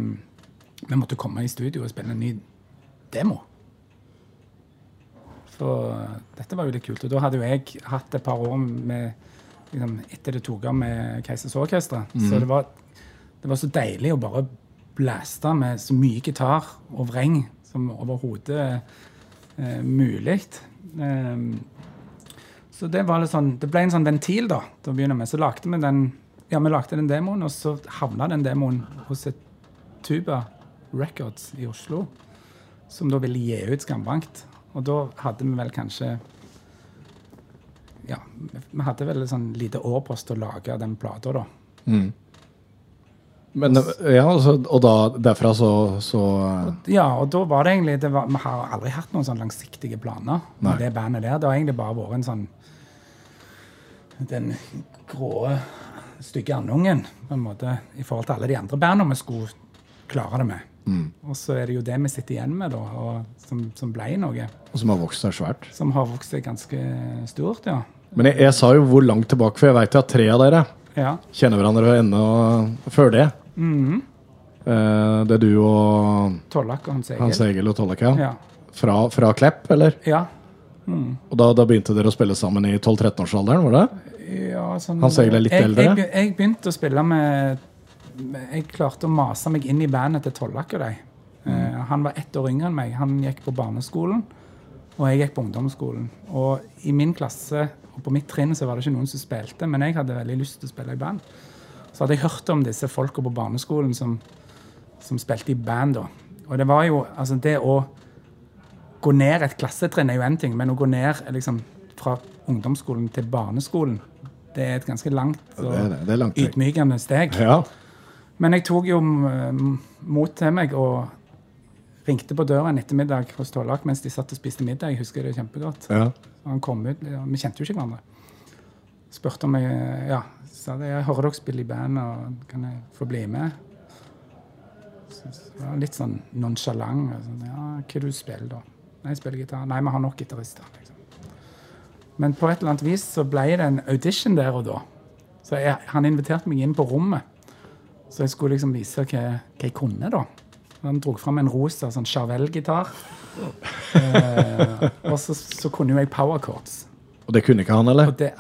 vi måtte komme i studio og spille en ny demo. For eh, dette var jo litt kult. Og da hadde jo jeg hatt et par år med liksom, etter det tok av med Keisers Orkester. Så det var, det var så deilig å bare blaste med så mye gitar og vreng som overhodet eh, mulig. Um, så det sånn, det ble en sånn ventil da, til å begynne med. Så lagde vi den ja, vi lagde den demoen, og så havna den demoen hos et Tuba Records i Oslo, som da ville gi ut Skambankt. Og da hadde vi vel kanskje Ja, vi hadde vel et sånn lite år på oss til å lage den plata, da. Men, ja, så, og da derfra så, så Ja, og da var det egentlig det var, Vi har aldri hatt noen sånn langsiktige planer Nei. det bandet der. Det har egentlig bare vært en sånn Den grå, stygge andungen, på en måte, i forhold til alle de andre bandene vi skulle klare det med. Og så er det jo det vi sitter igjen med, da, som, som ble noe. og som har vokst seg svært. Som har vokst seg ganske stort, ja. Men jeg, jeg sa jo hvor langt tilbake, for jeg veit at tre av dere Ja. kjenner hverandre ennå før det. Eh, det er du og Tollak og Hans Egil. Hans Egil og Tollak, ja. Ja. Fra, fra Klepp, eller? ja. Og da, da begynte dere å spille sammen i 12-13-årsalderen, var det? Ja, sånn, Hans Egil er litt jeg, eldre? Jeg, jeg begynte å spille med- Jeg klarte å mase meg inn i bandet til Tollak og de. Eh, han var ett år yngre enn meg. Han gikk på barneskolen, og jeg gikk på ungdomsskolen. Og i min klasse og på mitt trinn så var det ikke noen som spilte, men jeg hadde veldig lyst til å spille i band. Så hadde jeg hørt om disse folka på barneskolen som, som spilte i band da. Og det var jo Altså, det å gå ned et klassetrinn er jo én ting, men å gå ned liksom, fra ungdomsskolen til barneskolen, det er et ganske langt og Det er det. Det er langt ydmykende steg. Ja. Men jeg tok jo mm, mot til meg og ringte på døra en ettermiddag hos Tollak mens de satt og spiste middag. Jeg husker det kjempegodt. ja. Han kom ut, ja, Vi kjente jo ikke hverandre. Spurte om jeg ja, sa det, jeg hører dere spille i band, og kan jeg få bli med? Så, så litt sånn nonsjalant. Sånn, ja, hva du spiller da? Nei, jeg spiller gitar. Nei, vi har nok gitarister. Liksom. Men på et eller annet vis så ble det en audition der og da. Så jeg, han inviterte meg inn på rommet. Så jeg skulle liksom vise hva, hva jeg kunne, da. Han dro fram en rosa sånn Charvel-gitar. Eh, og så, så kunne jo jeg power chords. Og det kunne ikke han, eller? Det,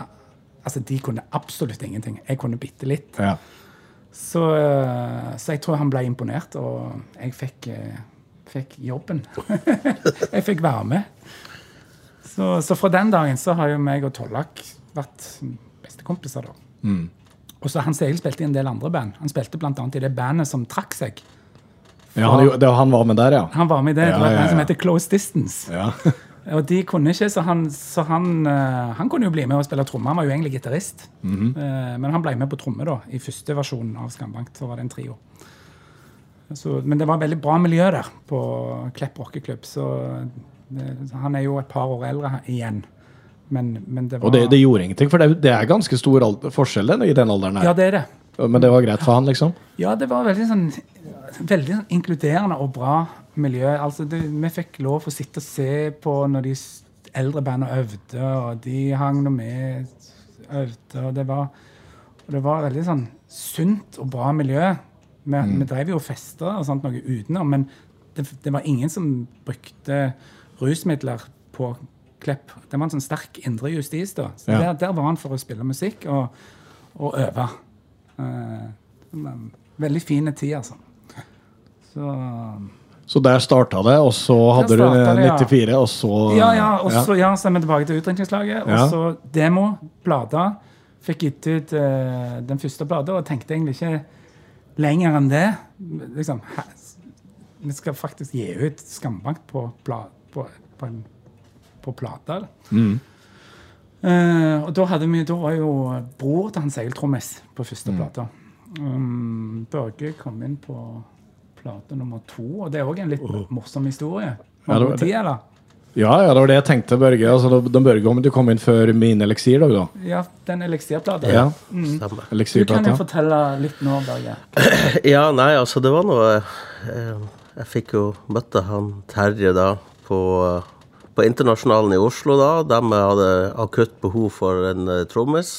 altså, de kunne absolutt ingenting. Jeg kunne bitte litt. Ja. Så, eh, så jeg tror han ble imponert, og jeg fikk, eh, fikk jobben. jeg fikk være med. Så, så fra den dagen så har jo meg og Tollak vært bestekompiser, da. Mm. Og så Hans Egil spilte i en del andre band. Han spilte annet i det bandet som trakk seg. ja han, det, han var med der, ja. Han var med i det. Ja, det var et band som heter Close Distance. ja. Og de kunne ikke, så han, så han, eh, han kunne jo bli med og spille tromme. Han var jo egentlig gitarist. Mm -hmm. men han ble med på tromme da, i første versjon av Skambank. Så var det en trio. Så, men det var veldig bra miljø der på Klepp rockeklubb. Så det, han er jo et par år eldre igjen. Men, men det var Og det, det gjorde ingenting, for det, det er ganske stor forskjell i den alderen her. Ja, det er det. Men det var greit for han, liksom? Ja, det var veldig sånn Veldig sånn inkluderende og bra miljø. Altså, det, vi fikk lov å sitte og se på når de eldre bandene øvde, og de hang nå med øvde, og det var og det var veldig sånn sunt og bra miljø. Vi, vi drev jo og festa og sånt noe utenom, men det, det var ingen som brukte rusmidler på Klepp. Det var en sånn sterk indre justis, da. Så Ja. der, der var han for å spille musikk og, og øve. Eh, veldig fine tid, altså. Så Så der starta det, og så hadde du starta det, ja. 94, og så Ja, ja, og så ja, er vi tilbake til utdrikningslaget. Og Ja. så demo, plata. Fikk gitt ut eh, den første plata og tenkte egentlig ikke lenger enn det. Liksom, vi skal faktisk gi ut Skambank på, på, på, en, på plate. Mm. Uh, og da, hadde vi, da var jo bror til Hans Egil trommis på første Mm. plate. Um, Børge kom inn på plate nummer to, og det er òg en litt morsom historie. Ja, det tid? Ja, ja, det var det jeg tenkte, Børge. Altså, da- da Børge om du kom inn før min eliksir, da. da. Ja, den eliksirplata. Ja, Stemmer. Du kan jo fortelle litt nå, Børge. Ja, nei, altså det var noe Jeg, Jeg fikk jo møtte han Terje da på, på Internasjonalen i Oslo da. De hadde akutt behov for en eh, trommis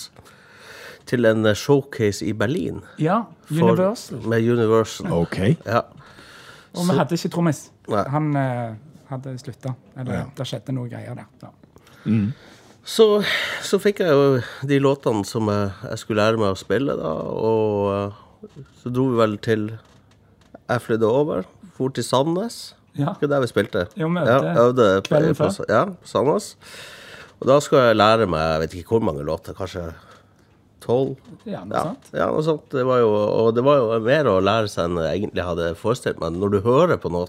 til en eh, showcase i Berlin. Ja, For- Universal. Med Universal. Ok. Ja. Og vi hadde ikke trommis. Han eh, hadde slutta. Eller Ja. det skjedde noe greier der. Ja. Så, så fikk jeg jo de låtene som jeg, jeg skulle lære meg å spille, da. Og eh, så dro vi vel til Jeg flydde over, for til Sandnes. Ja. Det var der vi spilte. Jo, vi ja, øvde øvde på, på, før. ja, på Sandnes. Og da skulle jeg lære meg jeg vet ikke hvor mange låter, kanskje tolv? Ja, noe Ja, sånt. ja, noe sånt. Det var jo, og det var jo mer å lære seg enn jeg egentlig hadde forestilt meg. Når du hører på noe,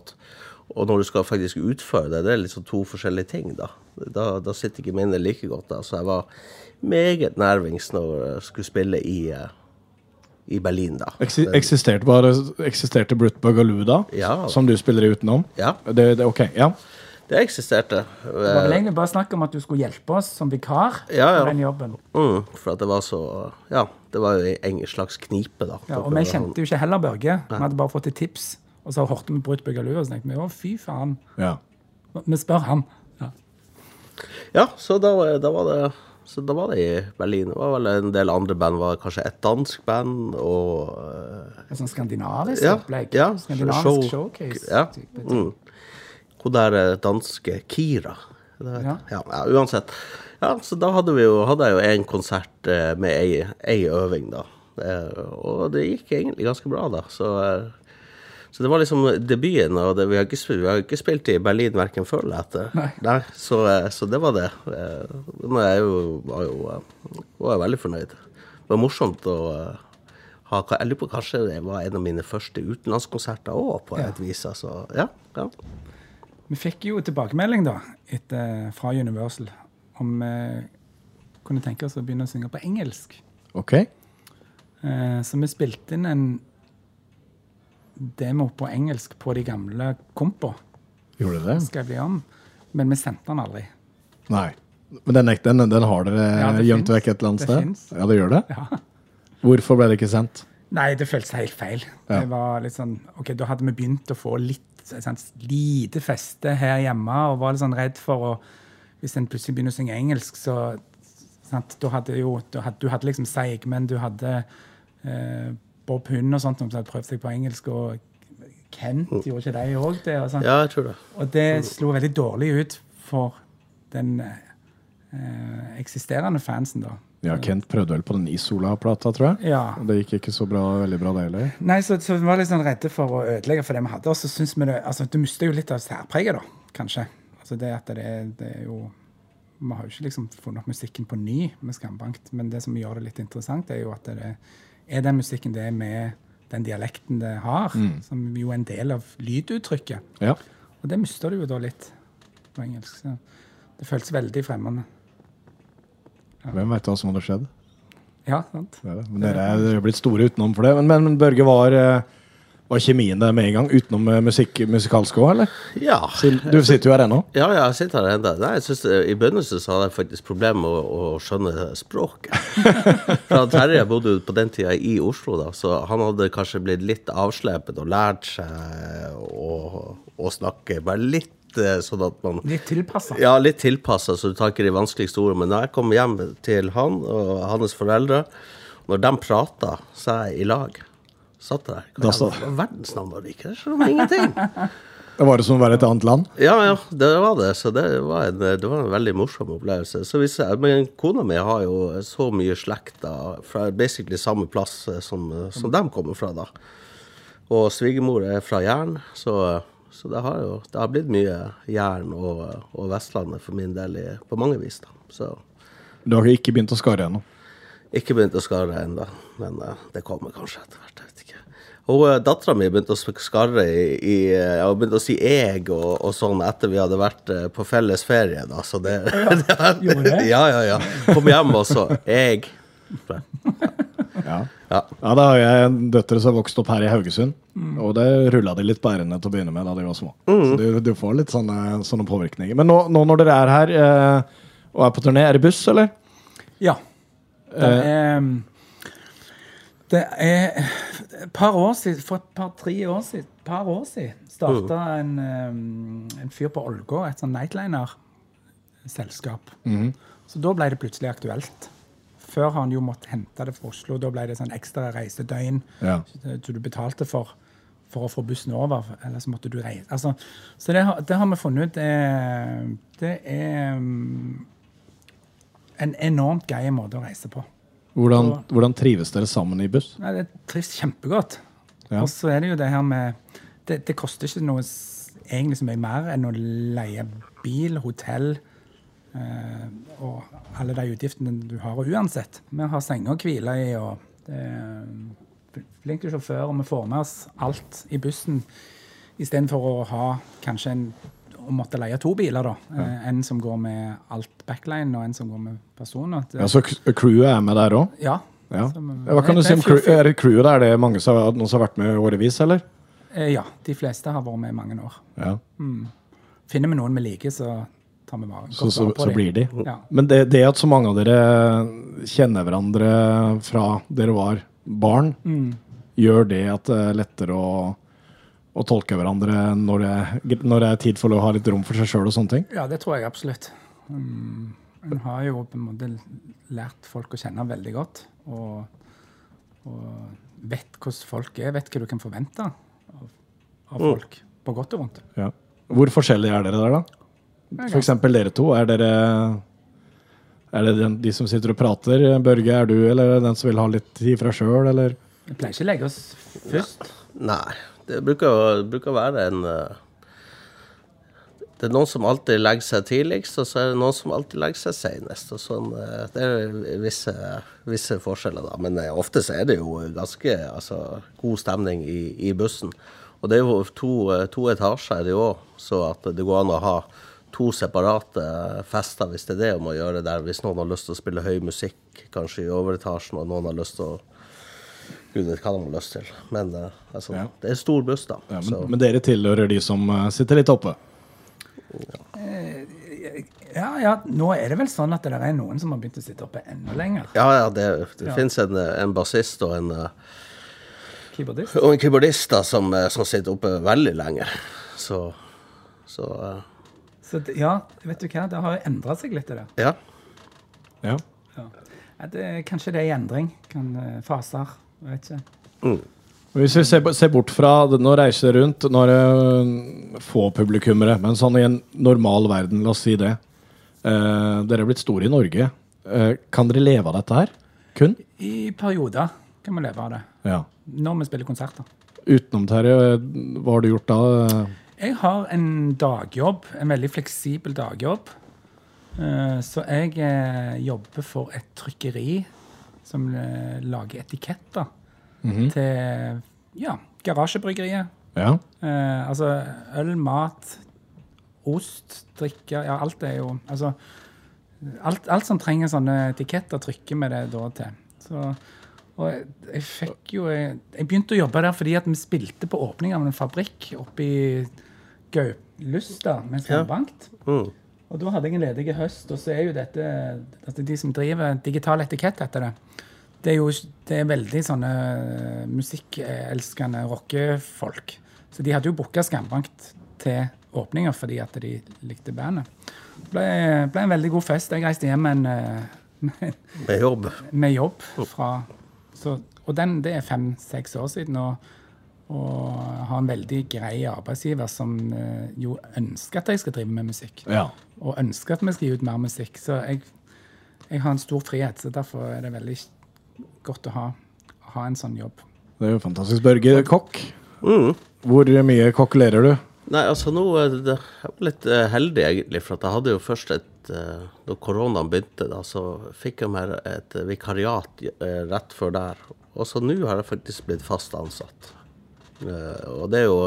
og når du skal faktisk utføre det, det er liksom to forskjellige ting, da. Da, da sitter ikke minnet like godt. da. Så jeg var meget nervings når jeg skulle spille i, eh, i Berlin, da. Eksi eksisterte bare Eksisterte Brut Bugaloo da? Ja. Som du spiller i utenom? Ja, Det, det, okay, ja. det eksisterte. Det var vel egentlig bare snakk om at du skulle hjelpe oss som vikar Ja, ja. den jobben. Mm, for at det var så Ja, det var jo en slags knipe, da. Ja, og vi kjente jo ikke heller Børge. Vi hadde bare fått et tips. Og så hørte vi Brut Bugaloo, og så tenkte vi å, fy faen. ja. Vi spør han. Ja. Ja, så da, da var det så da var det i Berlin. Det var vel en del andre band. Var kanskje et dansk band og uh, Et sånn skandinavisk Ja, opplegg. ja, Skandinavisk show- showcase. Ja. Mm. Hun der eh, danske Kira Det Ja. Ja, ja, uansett. Ja, så da hadde, vi jo, hadde jeg jo en konsert eh, med ei, ei øving, da. Og det gikk egentlig ganske bra, da. Så, så det var liksom debuten, og det, vi, har ikke spilt, vi har ikke spilt i Berlin verken før eller etter. Nei. så, eh, så det var det. Eh, Men jeg jo, var jo eh, var veldig fornøyd. Det var morsomt å ha Jeg lurer på kanskje det var en av mine første utenlandskonserter òg, på Ja. et vis. Altså, ja, ja. Vi fikk jo tilbakemelding da, etter, fra Universal om vi kunne tenke oss å begynne å synge på engelsk. Ok. Eh, så vi spilte inn en demo på engelsk på de gamle kompa. Gjorde det? Skrev de om. Men vi sendte den aldri. Nei. Men den, den, den har dere Ja, gjemt vekk et eller annet sted? finnes. Ja, det gjør det? Ja. Hvorfor ble det ikke sendt? Nei, det føltes helt feil. Ja. Det var litt sånn, ok, Da hadde vi begynt å få litt sant, lite feste her hjemme og var litt sånn redd for å Hvis en plutselig begynner å synge engelsk, så sant, da hadde jo Du hadde, du hadde liksom Seigmen, du hadde eh, Bob Hund og sånt som hadde prøvd seg på engelsk, og Kent gjorde ikke de òg det? Og, sånn. ja, jeg tror det. og det slo veldig dårlig ut for den eh, eksisterende fansen, da. Ja, Kent prøvde vel på den Isola-plata, tror jeg. Ja. Og Det gikk ikke så bra, veldig bra, det heller. Nei, så, så vi var litt sånn redde for å ødelegge for det vi hadde. Og så syns vi det altså, du mister jo litt av særpreget, da, kanskje. Altså det at det, det er jo Vi har jo ikke liksom funnet opp musikken på ny med Skambankt, men det som gjør det litt interessant, er jo at det er den musikken det er med den dialekten det har, som jo er en del av lyduttrykket. Ja. Og det mister du jo da litt på engelsk. Så det føles veldig fremmende. Hvem veit hva som hadde skjedd? Ja, sant? Det er. Men dere er, dere er blitt store utenom for det. Men, men, men Børge, var, eh, var kjemien der med en gang? Utenom eh, musikk, musikalsk òg, eller? Ja. Du sitter jo her ennå. Ja, ja, jeg sitter her ennå. Nei, jeg synes I begynnelsen så hadde jeg faktisk problemer med å, å skjønne språket. For Terje bodde jo på den tida i Oslo, da, så han hadde kanskje blitt litt avslepet og lært seg å, å snakke bare litt eh, sånn at man Litt tilpassa. Ja, litt tilpassa, så du tar ikke de vanskeligste ordene. Men da jeg kom hjem til han og hans foreldre, når de prata, så er jeg i lag. Satt der. Hva sa- verdens navn var det ikke? Det skjønner ingenting. Det var det som å være et annet land. Ja, ja, det var det. Så det var en, det var en veldig morsom opplevelse. Så hvis men kona mi har jo så mye slekter fra basically samme plass eh, som, som de kommer fra, da. Og svigermor er fra Jæren, så, så det har jo det har blitt mye Jæren og, og Vestlandet for min del i, på mange vis, da. Så Du har ikke begynt å skare ennå. ikke begynt å skare ennå, men eh, det kommer kanskje etter hvert. Og uh, dattera mi begynte å skarre i, i uh, begynte å si 'eg' og, og sånn etter vi hadde vært eh, på felles ferie, da, så det ja, det? Ja, ja, ja. Kom hjem og så 'eg'. Ja. Ja. ja, da har jeg døtre som har vokst opp her i Haugesund. Og det rulla de litt bærende til å begynne med da de var små. Så du, du får litt sånne, sånne påvirkninger. Men nå, nå når dere er her eh, og er på turné, er det buss, eller? Ja. Det er, det er par år siden, for et par-tre år siden, par år siden starta en, um, en fyr på Ålgård, et sånn Nightliner-selskap. Så da ble det plutselig aktuelt. Før har han jo måttet hente det fra Oslo. Da ble det sånn ekstra reisedøgn Ja. som du betalte for for å få bussen over. Eller så måtte du reise. Altså, så det har, det har vi funnet ut. Det, det er um, en enormt grei måte å reise på. Hvordan, hvordan trives dere sammen i buss? Nei, det trives kjempegodt. Ja. Og så er det jo det her med Det, det koster ikke noe egentlig så mye mer enn å leie bil, hotell eh, og alle de utgiftene du har uansett. Vi har senger å hvile i, og flinke sjåfører. og vi får med oss alt i bussen istedenfor å ha kanskje en å måtte leie to biler, da. Ja. En som går med alt backline, og en som går med personer. Det- Ja, Så crewet er med der òg? ja. Ja. Som- Hva kan du si om crew, er det crewet der? Det er mange som, noen som har vært med i årevis, eller? Eh, Ja. De fleste har vært med i mange år. Ja. Finner vi noen vi liker, så tar vi vare Så, så, så blir de. Ja. Men det, det at så mange av dere kjenner hverandre fra dere var barn, Mm. gjør det at det er lettere å, å tolke hverandre når det, når det er tid for å ha litt rom for seg sjøl og sånne ting? ja, det tror jeg absolutt. Mm, En har jo på en måte lært folk å kjenne veldig godt. Og, og vet hvordan folk er, vet hva du kan forvente av, av folk. På godt og vondt. Ja. Hvor forskjellige er dere der, da? For eksempel dere to. Er dere Er det den, de som sitter og prater? Børge, er du, eller er det den som vil ha litt tid fra sjøl, eller? Vi pleier ikke å legge oss først. Nei, det bruker, bruker å være en eh, Det er noen som alltid legger seg tidligst, og så er det noen som alltid legger seg senest. Og sånn, eh, det er visse, visse forskjeller, da. Men eh, ofte så er det jo ganske altså, god stemning i, i bussen. Og det er jo to, to etasjer er det òg, så at det går an å ha to separate fester hvis det er det om å gjøre der. Hvis noen har lyst til å spille høy musikk, kanskje i overetasjen, og noen har lyst til å Gud vet hva de har lyst til. Men eh, altså, Ja. det er stor buss, da. Ja, så, men, men dere tilhører de som eh, sitter litt oppe? Ja, ja, nå er det vel sånn at det er noen som har begynt å sitte oppe enda lenger. ja, ja, det, det Ja. finnes en, en bassist og en, eh, Keyboardist. og en keyboardist da, som, eh, som sitter oppe veldig lenge. Så, så uh. Så ja, vet du hva, det har jo endra seg litt, det der. ja. Ja. Ja. Ja, det, kanskje det er i endring. Kan, eh, faser. Vet ikke. Hvis vi ser, ser bort fra Nå reiser rundt, nå er det få publikummere, men sånn i en normal verden, la oss si det. Eh, dere er blitt store i Norge. Eh, kan dere leve av dette her? Kun? I perioder kan vi leve av det. Ja. Når vi spiller konserter. Utenom, Terje, hva har du gjort da? Jeg har en dagjobb, en veldig fleksibel dagjobb. Eh, Så jeg eh, jobber for et trykkeri som eh, lager etiketter til ja, garasjebryggeriet. Ja. Eh, altså øl, mat, ost, drikke Ja, alt er jo Altså alt, alt som trenger sånne etiketter, trykker vi det da til. Så, og jeg, jeg fikk jo jeg, jeg begynte å jobbe der fordi at vi spilte på åpning av en fabrikk oppe i Gauplusta med Sandbankt. Mm. Og da hadde jeg en ledig høst, og så er jo dette altså De som driver digital etikett, heter det. Det er jo det er veldig sånne musikkelskende rockefolk. Så de hadde jo booka Skambankt til åpninga fordi at de likte bandet. Det ble, ble en veldig god fest. Jeg reiste hjem en, eh, med, Med jobb. med jobb fra så, Og den, det er fem-seks år siden. Og, og har en veldig grei arbeidsgiver som eh, jo ønsker at jeg skal drive med musikk ja. og ønsker at vi skal gi ut mer musikk. Så jeg, jeg har en stor frihet, så derfor er det veldig godt å ha, ha en sånn jobb. Det er jo fantastisk. Børge, kokk. Mm. Hvor mye kokkelerer du? Nei, altså nå er det, Jeg var litt eh, heldig, egentlig, for at jeg hadde jo først et eh, Da koronaen begynte, da, så fikk jeg meg et vikariat rett før der. Og så nå har jeg faktisk blitt fast ansatt. Eh, og det er jo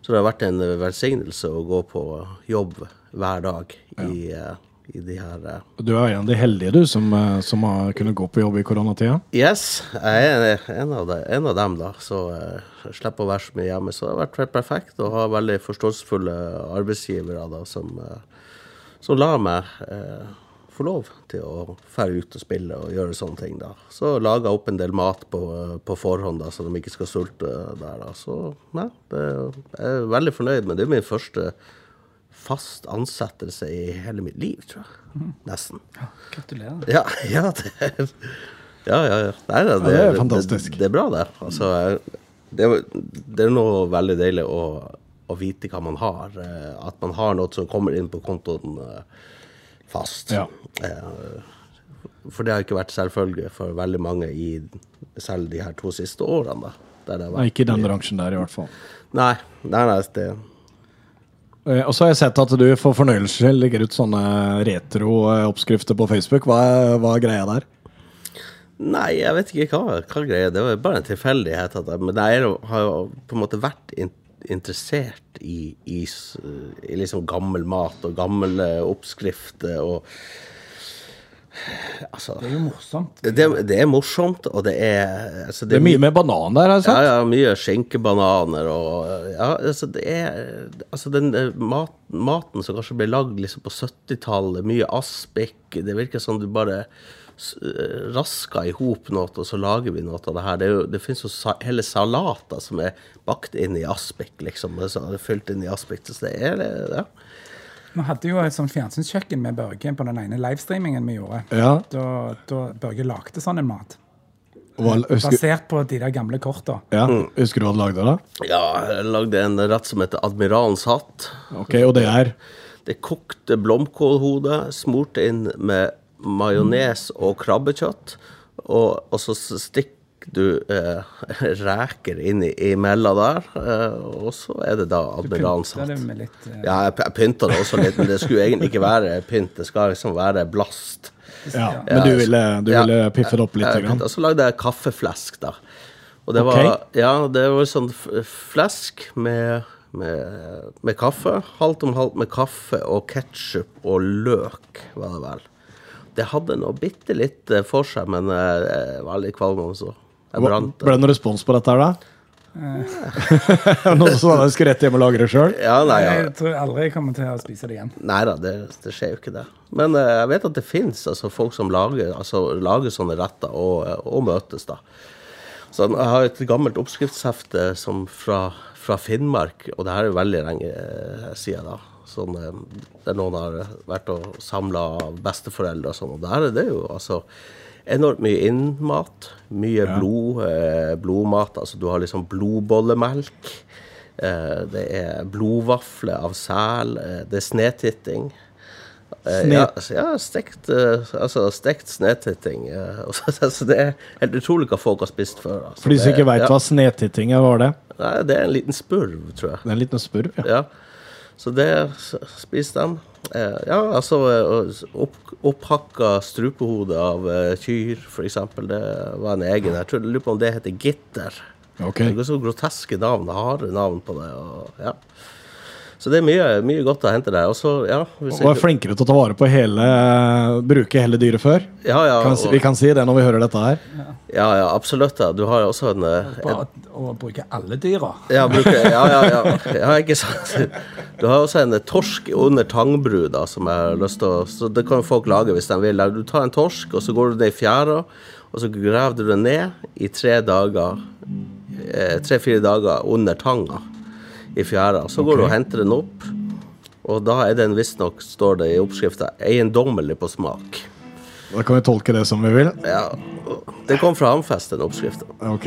Så det har vært en velsignelse å gå på jobb hver dag i, ja. i de her eh, Du er en av de heldige du som, eh, som har kunnet gå på jobb i koronatida. Yes, jeg er en av, de, en av dem, da. Så eh, jeg slipper å være så mye hjemme. Så det har vært helt perfekt å ha veldig forståelsesfulle arbeidsgivere da, som, eh, som lar meg eh, få lov til å fære ut og spille og gjøre sånne ting. da. Så laga jeg opp en del mat på, på forhånd, da, så de ikke skal sulte der. da. Så nei, det, jeg er veldig fornøyd. med det er min første fast ansettelse i hele mitt liv, tror jeg. Nesten. Gratulerer. Ja, ja, det er, ja, ja, ja. Nei, det, det er fantastisk. Det, det er bra, det. Altså, det, er, det er noe veldig deilig å, å vite hva man har. eh, At man har noe som kommer inn på kontoen eh, fast. Ja. Eh, For det har ikke vært selvfølge for veldig mange i selv de her to siste årene. Nei, ikke i den bransjen der, i hvert fall. Nei, nei, nei det, Eh, Og så har jeg sett at du for fornøyelsens skyld legger ut sånne retro-oppskrifter på Facebook. Hva er, hva er greia der? Nei, jeg vet ikke hva, hva greia Det var bare en tilfeldighet. At jeg, men jeg har jo på en måte vært in, interessert i, i, i liksom gammel mat og gamle oppskrifter og Altså Det er jo morsomt. det, det er morsomt, og det er altså, Det er mye med banan der, har jeg ja, sett. ja, mye skinkebananer og Ja, altså, det er Altså, den eh, mat, maten som kanskje ble lagd liksom på 70-tallet, mye aspik Det virker som du bare eh, i hop noe, og så lager vi noe av det her. Det, er jo, det finnes jo sa, hele salater som er bakt inn i aspik, liksom. Det er så- det er fylt inn i aspik. Så det er det, ja. Vi hadde jo et sånt fjernsynskjøkken med Børge på den ene livestreamingen vi gjorde. Ja. Da, da Børge lagde sånn en mat. Hva, husker, Basert på de der gamle korta. ja, husker du hva du lagde da? ja, jeg lagde en rett som heter Admiralens hatt. Ok, Og det er Det kokte blomkålhode smurt inn med majones og krabbekjøtt. Og, og så stikker du eh, reker inn i, imellom der. Eh, og så er det da litt eh, Ja, jeg, jeg pynta det også litt, men det skulle egentlig ikke være pynt. Det skal liksom være blast. Ja, men du ville, du Ja. ville piffe det opp litt? Jeg jeg, og så lagde jeg kaffeflesk, da. Og det var, var, ja, det var sånn flesk med, med, med kaffe. Halvt om halvt med kaffe og ketsjup og løk, var det vel. Det hadde noe bitte litt eh, for seg, men eh, jeg var litt kvalm også. Jeg brant Ble det noen respons på dette her, da? Noen som jeg skulle rett hjem og lagre det sjøl? Ja, nei, ja. Jeg tror aldri jeg kommer til å spise det igjen. Nei da, det, det skjer jo ikke det. Men uh, jeg vet at det fins altså, folk som lager, altså, lager sånne retter og, og møtes, da. Så jeg har et gammelt oppskriftshefte som fra, fra Finnmark, og det her er veldig lenge eh, siden, da. Sånn, eh, der noen har vært og samla besteforeldre og sånn. Og der er det jo altså enormt mye innmat. Mye blod, eh, blodmat. Altså du har liksom blodbollemelk. Eh, det er blodvafler av sel. Eh, det er snetitting. Eh, ja, altså, ja, stekt, eh, altså, stekt snetitting. altså, det er helt utrolig hva folk har spist før. Altså. For de som ikke veit ja. hva snetitting er, var det? Nei, det er en liten spurv, tror jeg. Det er en liten spurv, ja. Ja. Så det spiser de. Eh, ja, altså eh, opp, opphakka strupehode av eh, kyr, f.eks. Det var en egen. Jeg tror lurer på om det heter gitter. Okay. Det er så groteske navn, harde navn på det. Og, ja. Så det er mye, mye godt å hente der. Også, ja, hvis Og er jeg- flinkere til å ta vare på hele Bruke hele dyret før. ja, ja, Kan, og, vi kan si det når vi hører dette her. ja, ja, absolutt. Ja. Du har jo også en, eh, en å bruke alle dyra. Ja, bruke, ja, ja, ja. ja, ikke sant. Du har også en torsk under tangbru, da, som jeg har lyst til å Så det kan folk lage hvis de vil. Du tar en torsk, og så går du ned i fjæra, og så graver du den ned i tre dager. eh, Tre-fire dager under tanga i fjæra. Så går du og henter den opp, og da er den visstnok, står det i oppskrifta, eiendommelig på smak. Da kan vi tolke det som vi vil. Ja, Det kom fra Hamfest, den oppskrifta. Ok.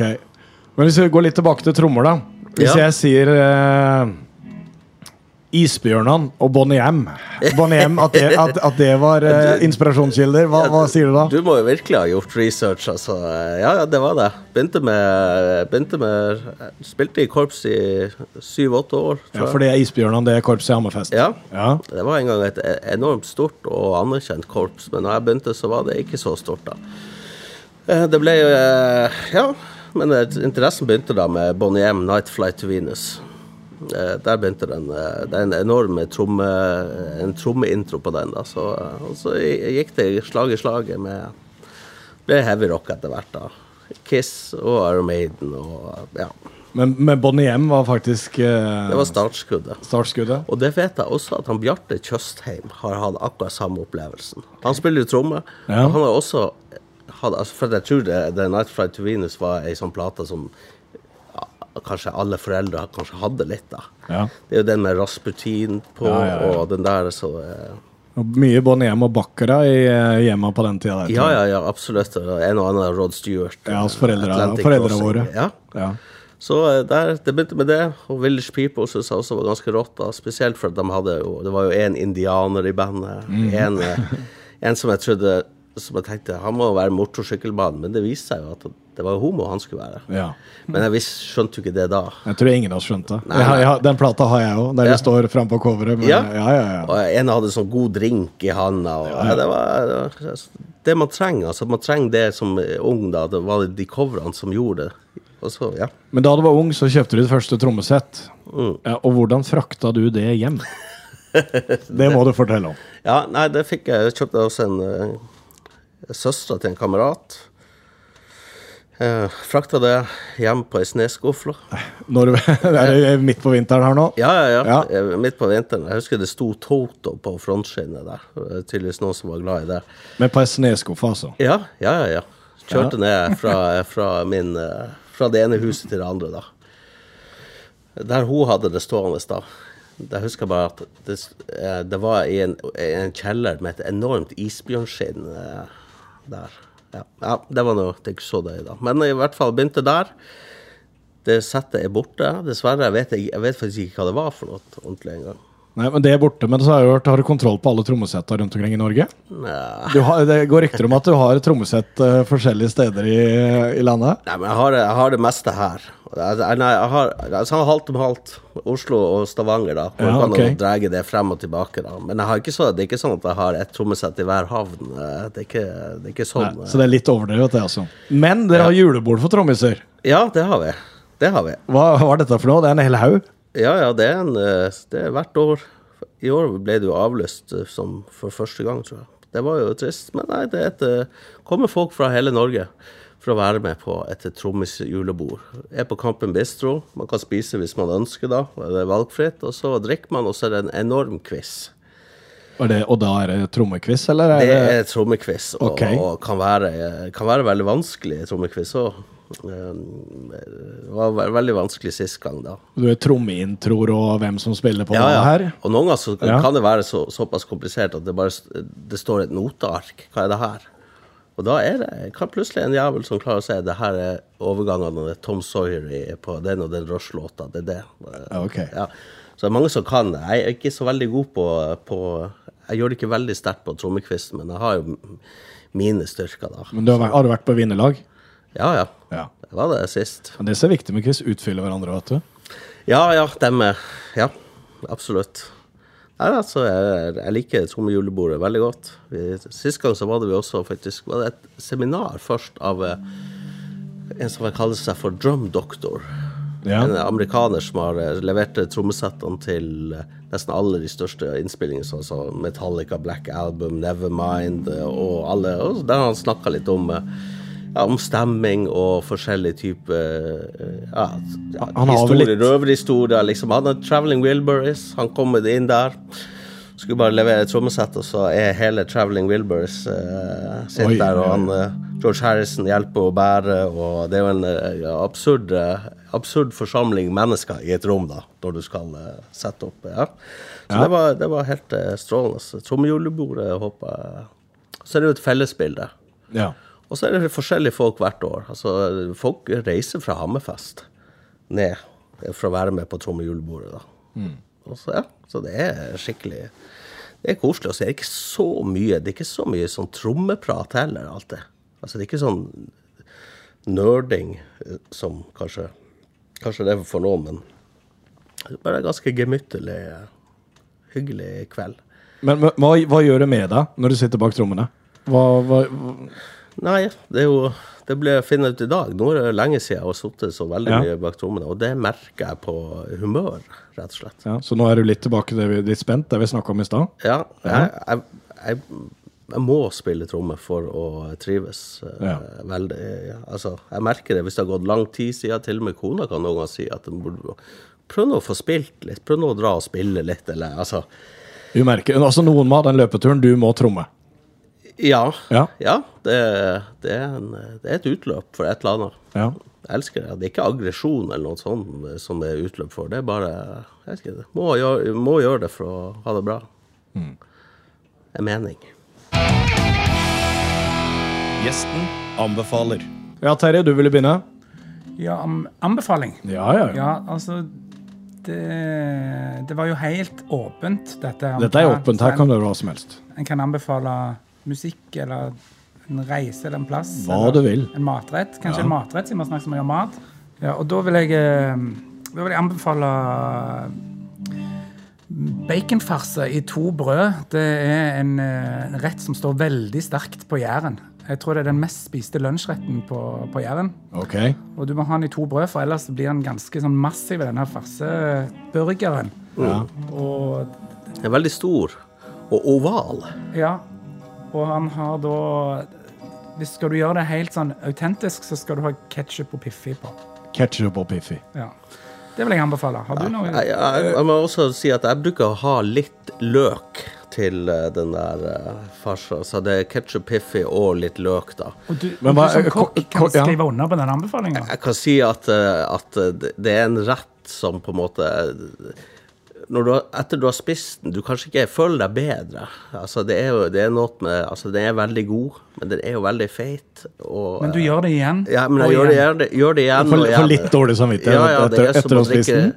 Men hvis vi går litt tilbake til trommer, da. Hvis Ja. jeg sier eh, Isbjørnan og Bonnie M, Bonnie M at, det, at, at det var eh, inspirasjonskilder, hva, hva sier du da? Du må jo virkelig ha gjort research, altså. Ja, ja, det var det. Begynte med, begynte med Spilte i korps i syv-åtte år, Ja. For det er Isbjørnene, det er korpset i Hammerfest. Ja. Ja. Det var en gang et enormt stort og anerkjent korps, men da jeg begynte, så var det ikke så stort, da. Eh, Det ble jo eh, Ja, men eh, interessen begynte da med Bonnie M, 'Night Flight to Venus'. Eh, Der begynte den. eh, Det er en enorm tromme, en trommeintro på den. da, så, eh, Og så gikk det slag i slaget med Ble heavy rock etter hvert, da. Kiss og Iron Maiden og ja. Men, men Bonnie M var faktisk eh, Det var startskuddet. startskuddet. Og det vet jeg også at han Bjarte Tjøstheim har hatt akkurat samme opplevelsen. Han spiller jo tromme. Ja. og Han har også hatt altså For jeg tror det, The Night Flight to Venus var ei sånn plate som kanskje alle foreldre kanskje hadde litt, da. Ja. Det er jo den med Rasputin på, Ja, ja, og den der så eh, Og mye Bonnie M og Bakkara i eh, hjemma på den tida. der, Ja, ja, ja, absolutt. En og annen Rod Stewart. Ja, hos eh, foreldra- foreldra våre. Ja. Ja. Så eh, der, det begynte med det, og Village People synes jeg også var ganske rått. da, Spesielt at de hadde jo Det var jo én indianer i bandet. En, eh, en som jeg trodde Som jeg tenkte Han må være motorsykkelmann, men det viste seg jo at det var jo homo han skulle være. Ja. Men jeg visst, skjønte jo ikke det da. Jeg tror ingen av oss skjønte. Nei, nei. jeg har, den plata har jeg òg, der Ja. det står framme på coveret. Men, Ja. ja, ja, ja. Og en hadde sånn god drink i handa. Det var det, det man trenger. altså Man trenger det som ung, da. Det var de coverne som gjorde det. Så, ja. Men da du var ung, så kjøpte du ditt første trommesett. Mm. Ja, og hvordan frakta du det hjem? det må du fortelle om. Ja, nei, det fikk jeg. Jeg kjøpte også en uh, søstera til en kamerat. Uh, frakta det hjem på ei snøskuffle. Er det midt på vinteren her nå? Ja, ja, ja. Ja. Eh, Midt på vinteren. Jeg husker det sto Toto på frontskinnet der. Tydeligvis noen som var glad i det. Men på ei snøskuffe, altså. Ja, ja, ja. ja. Kjørte ned fra, fra, min, eh, fra det ene huset til det andre, da. Der hun hadde det stående da. Jeg husker bare at det, eh, det var i en, en kjeller med et enormt isbjørnskinn eh, der. Ja, ja, det var nå ikke så deilig, da. Men i hvert fall begynte der. Det settet er borte. Dessverre. Jeg vet, jeg, jeg vet faktisk ikke hva det var for noe ordentlig engang. Nei, men Det er borte, men så har jeg hørt, har du kontroll på alle trommesetter rundt omkring i Norge? Du har, det går rykter om at du har trommesett uh, forskjellige steder i, i landet? Nei, men jeg har, jeg har det meste her. Jeg, jeg- nei, jeg har jeg har halvt om halvt. Oslo og Stavanger, da. Hvor Ja, kan okay. dra det frem og tilbake. da Men så, det er ikke sånn at jeg har ett trommesett i hver havn. Eh, Det er ikke, det er ikke sånn. Nei, så det er litt overdrevet, det, altså. Men dere har julebord for trommiser. Ja, det har vi. Det har vi. Hva hva er dette for noe? Det er en hel haug? Ja, ja, det er, en, eh, det er hvert år. I år ble det jo avlyst eh, som for første gang, tror jeg. Det var jo trist. Men nei, det er et, eh, kommer folk fra hele Norge for å være med på et trommisjulebord. Er på Kampen Bistro. Man kan spise hvis man ønsker, da. Det er valgfritt. Og så drikker man, og så er det en enorm quiz. Og, det, og da er det trommequiz, eller? Er Det det, er trommequiz, og, okay. og kan, være, kan være veldig vanskelig trommequiz òg. Det var ve- veldig vanskelig sist gang, da. du er trommeintroer og hvem som spiller på Ja, ja. her? Og noen ganger så Ja. kan det være så, såpass komplisert at det bare det står et noteark. Hva er det her? Og da er det kan plutselig en jævel som klarer å si det her er overgangene til Tom Sawyer i- på den og den Rush-låta. Det er det. Okay. Ja. Så det er mange som kan det. Jeg er ikke så veldig god på, på Jeg gjør det ikke veldig sterkt på trommekvisten, men jeg har jo mine styrker, da. Men du har, har du vært på vinnerlag? Ja, ja. Ja. Det var det sist. Men Det som er viktig med quiz, utfyller hverandre, vet du. Ja, ja, dem Ja, absolutt. Nei, altså, jeg, jeg liker trommejulebordet veldig godt. Vi, sist gang så var det vi også faktisk var det et seminar først av eh, en som kaller seg for Drum Doctor. Ja. En amerikaner som har eh, levert trommesettene til eh, nesten alle de største innspillingene, som som Metallica, Black Album, Nevermind og alle. Og der har han snakka litt om eh, ja, om stemming og forskjellige typer eh, ja, historier, røverhistorier. Liksom. Han er Traveling Wilburys. Han kom inn der. Skulle bare levere et trommesett, og så er hele Traveling Wilburys uh, sitter Oi, der, og han uh, George Harrison hjelper å bære, og det er jo en uh, absurd, eh, absurd forsamling mennesker i et rom, da, når du skal eh, sette opp. Ja. Så. Det, var, det var helt strålende. Trommejulebordet håper jeg Så er det jo et fellesbilde. Ja. Og så er det forskjellige folk hvert år. Altså, folk reiser fra Hammerfest ned for å være med på trommejulebordet. Og så, ja, så det er skikkelig Det er koselig. Og så er det ikke så mye det er ikke så mye sånn trommeprat heller, alltid. Altså, det er ikke sånn nerding eh, som kanskje Kanskje det er for noen, men det er bare en ganske gemyttlig, eh, hyggelig kveld. Men hva- hva gjør det med deg når du sitter bak trommene? Hva, hva, hva- Nei, det er jo Det ble jeg funnet ut i dag. Nå er det lenge siden jeg har sittet så veldig Ja. mye bak trommene, og det merker jeg på humør, rett og slett. ja, så nå er du litt tilbake til det vi, litt spent, det vi snakka om i stad? Ja, jeg, jeg, jeg, må spille tromme for å trives eh, Ja. veldig. Altså, jeg merker det hvis det har gått lang tid siden. Til og med kona kan noen ganger si at prøv nå å få spilt litt. Prøv nå å dra og spille litt, eller altså Du merker, altså Noen må ha den løpeturen, du må tromme. Ja. Ja. det, det, er en, det er et utløp for et eller annet. Ja. Jeg elsker det. Det er ikke aggresjon eller noe sånt som det er utløp for. Det er bare jeg elsker det. må gjøre, må gjøre det for å ha det bra. En mening. Gjesten anbefaler. ja, Terje, du ville begynne? Ja, anbefaling. Ja, ja. ja. Ja, altså det, det var jo helt åpent, dette. Dette er åpent, her kan det være hva som helst. En kan anbefale musikk eller en reise eller en plass. Hva eller du vil. En matrett. Kanskje Ja. en matrett, siden vi har snakket så mye om mat. Ja, og da vil jeg, eh, da vil jeg anbefale baconfarse i to brød. Det er en eh, rett som står veldig sterkt på Jæren. Jeg tror det er den mest spiste lunsjretten på, på Jæren. Okay. Og du må ha den i to brød, for ellers blir den ganske sånn massiv, denne farseburgeren. Ja. Og Den er veldig stor og oval. Ja, og han har da Hvis skal du gjøre det helt sånn autentisk, så skal du ha ketsjup og Piffi på. Ketchup og Piffi. Ja. Det vil jeg anbefale. Har du noe Jeg, jeg, jeg må også si at jeg bruker å ha litt løk til eh, den der uh, farsa. Så det er ketsjup, piffi og litt løk, da. Og du, Men hva- du som eh, kokk kan ja. skrive under på den anbefalinga. Jeg kan si at, eh, at eh, det- det er en rett som på en måte når du, har- etter du har spist den, du kanskje ikke føler deg bedre. Altså, det er jo det er noe med Altså, den er veldig god, men den er jo veldig feit. Og, Men du gjør det igjen. Ja, men jeg gjør det, gjør det, gjør det igjen For, og for litt dårlig samvittighet Ja, ja, etter, er etter å ha spist den?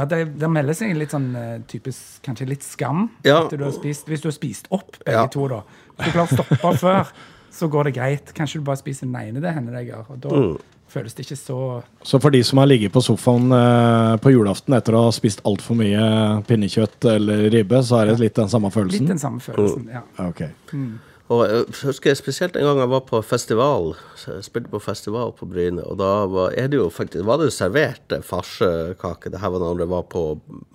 Ja, det, det melder seg litt sånn eh, typisk, kanskje litt skam Ja. etter du har spist, hvis du har spist opp begge Ja. to. da. Hvis du klarer å stoppe før, så går det greit. Kanskje du bare spiser den ene, det hender det jeg gjør. Og da Mm. Føles det ikke så Så for de som har ligget på sofaen eh, på julaften etter å ha spist altfor mye pinnekjøtt eller ribbe, så er det litt den samme følelsen? litt den samme følelsen. ja. Ok. Og jeg husker jeg spesielt en gang jeg var på festival. Jeg spilte på festival på Bryne, og da var, er det jo faktisk, var det jo servert eh, farsekake. Det her var når det var på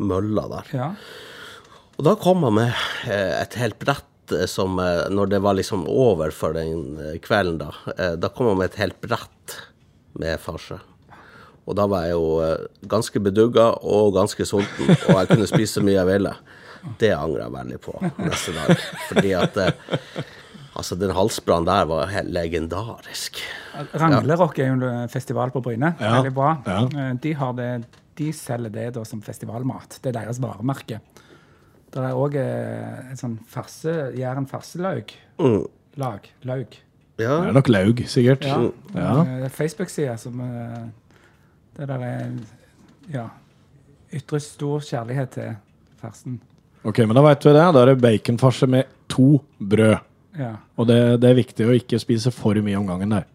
mølla der. ja. Og da kom han med eh, et helt brett eh, som eh, Når det var liksom over for den eh, kvelden, da. eh, Da kom han med et helt brett med farse. Og da var jeg jo eh, ganske bedugga og ganske sulten, og jeg kunne spise så mye jeg ville. Det angrer jeg veldig på neste dag. Fordi at eh, Altså, den halsbrannen der var helt legendarisk. Ranglerock er jo en festival på Bryne. Ja. Veldig bra. Ja. Eh, De, har det, de selger det da som festivalmat. Det er deres varemerke. Det er òg et sånn farse, Jæren farselaug. Mm. Lag. Laug. Ja. Det er nok laug, sikkert. Ja. Ja. Facebook-sida som eh, Det der er Ja. Ytrer stor kjærlighet til fersen. Ok, men da vet vi det. Da er det baconfarse med to brød. Ja. Og det, det er viktig å ikke spise for mye om gangen der.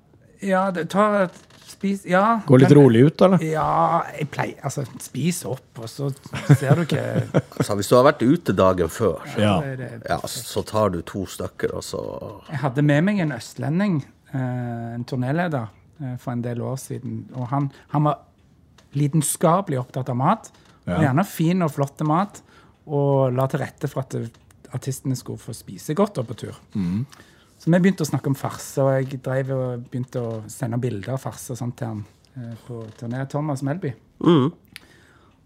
Ja, det tar et Spis Ja. Gå litt men- rolig ut, eller? Ja, jeg pleier Altså, spis opp, og så ser du ikke Altså, hvis du har vært ute dagen før, Ja. så ja, så tar du to stykker, og så Jeg hadde med meg en østlending, eh, en turnéleder, eh, for en del år siden. Og han, han var lidenskapelig opptatt av mat. Ja. Og gjerne fin og flott mat. Og la til rette for at artistene skulle få spise godt da på tur. Så vi begynte å snakke om farse, og jeg drev og begynte å sende bilder av farse til han eh, på turné. Thomas Melby. mm.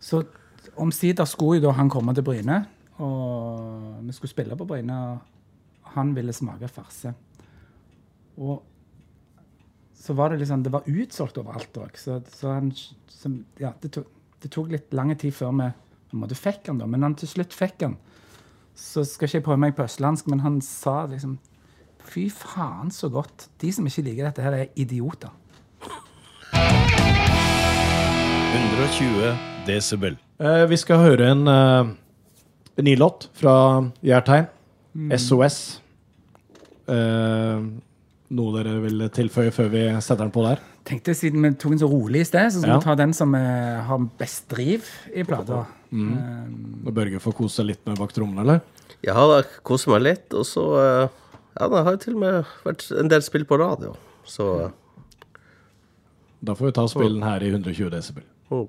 Så omsider skulle jo da han komme til Bryne, og vi skulle spille på Bryne. og Han ville smake farse. Og så var det liksom Det var utsolgt overalt òg. Så, så han så, Ja, det tok, det tok litt lang tid før vi på en måte fikk han da. Men han til slutt fikk han. Så skal ikke jeg prøve meg på østlandsk, men han sa liksom Fy faen, så godt. De som ikke liker dette, her er idioter. 120 desibel. Eh, vi skal høre en, eh, en ny låt fra Jærtegn. SOS. Eh, noe dere vil tilføye før vi setter den på der? tenkte Siden vi tok den så rolig i sted, så skal Ja. vi ta den som eh, har best driv i plata. Når Børge får kose seg litt med bak trommene, eller? Jeg har kost meg litt, og så eh, Ja, det har jo til og med vært en del spill på radio, så Da får vi ta spillen her i 120 desibel. oh.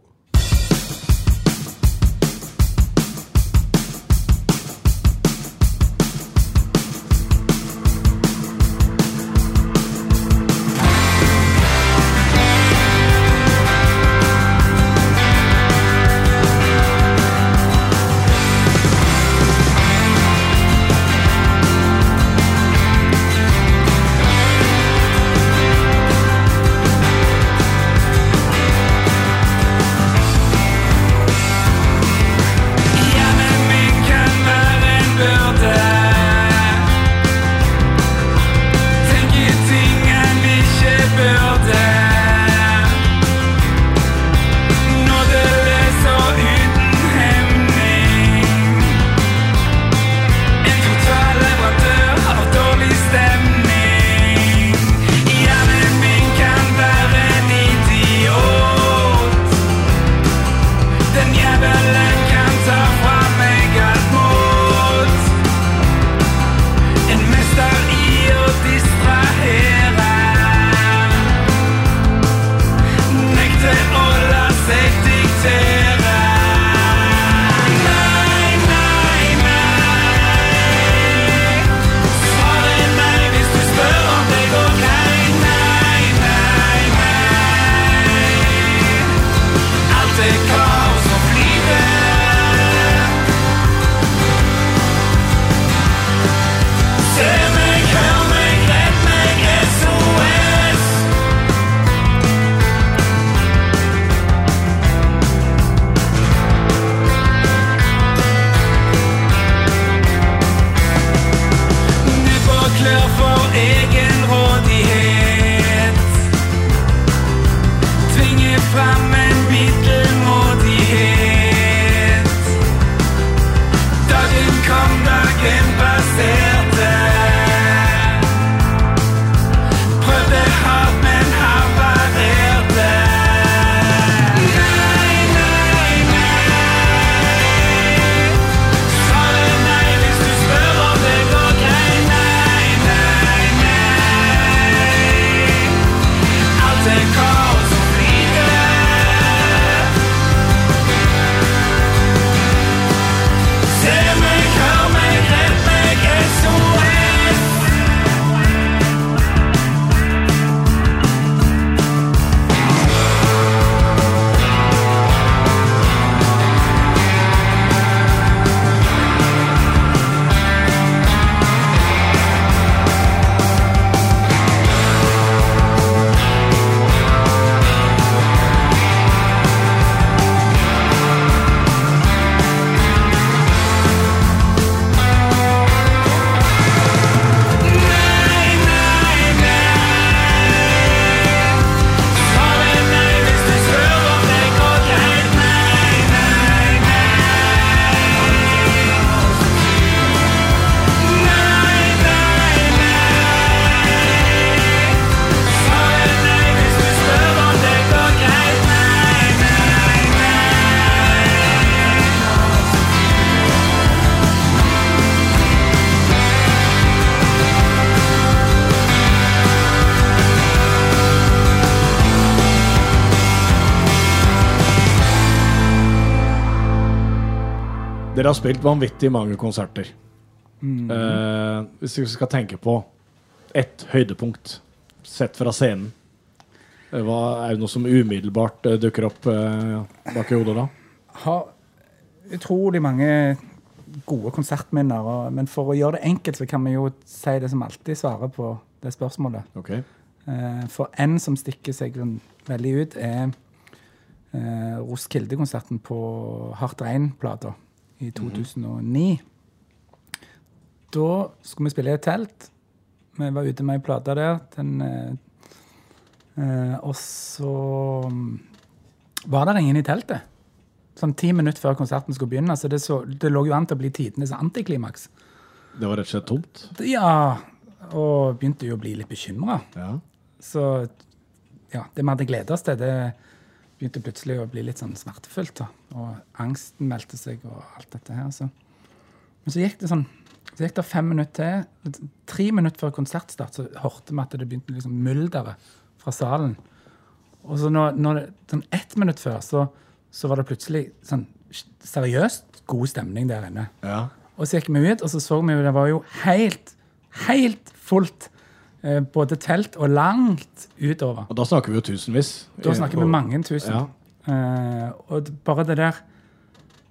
Dere har spilt vanvittig mange konserter. Eh, hvis vi skal tenke på ett høydepunkt sett fra scenen, eh, hva er det noe som umiddelbart eh, dukker opp eh, bak i hodet da? Har utrolig mange gode konsertminner, og, men for å gjøre det enkelt, så kan vi jo si det som alltid svarer på det spørsmålet. Okay. Eh, For en som stikker seg veldig ut, er eh, Roskilde-konserten på Hardt Rein-plata i 2009. Da skulle vi spille i et telt. Vi var ute med ei plate der. Den, eh, eh, og så mm, var det ingen i teltet. Sånn ti minutter før konserten skulle begynne. Så det, så, det lå jo an til å bli tidenes antiklimaks. Det var rett og slett tomt? Ja, og begynte jo å bli litt bekymra. Ja. Så ja, det vi hadde gleda oss til, det begynte plutselig å bli litt sånn smertefullt. da. Og angsten meldte seg og alt dette her. Så. Men så gikk det sånn så gikk det fem minutter til. Tre minutter før konsertstart så hørte vi at det begynte liksom mylderet fra salen. Og så når, når det, sånn ett minutt før så, så var det plutselig sånn seriøst god stemning der inne. ja. Og så gikk vi ut, og så så vi jo det var jo helt, helt fullt. Eh, både telt og langt utover. Og da snakker vi jo tusenvis. Da snakker vi mange tusen. Ja. Uh, og bare det der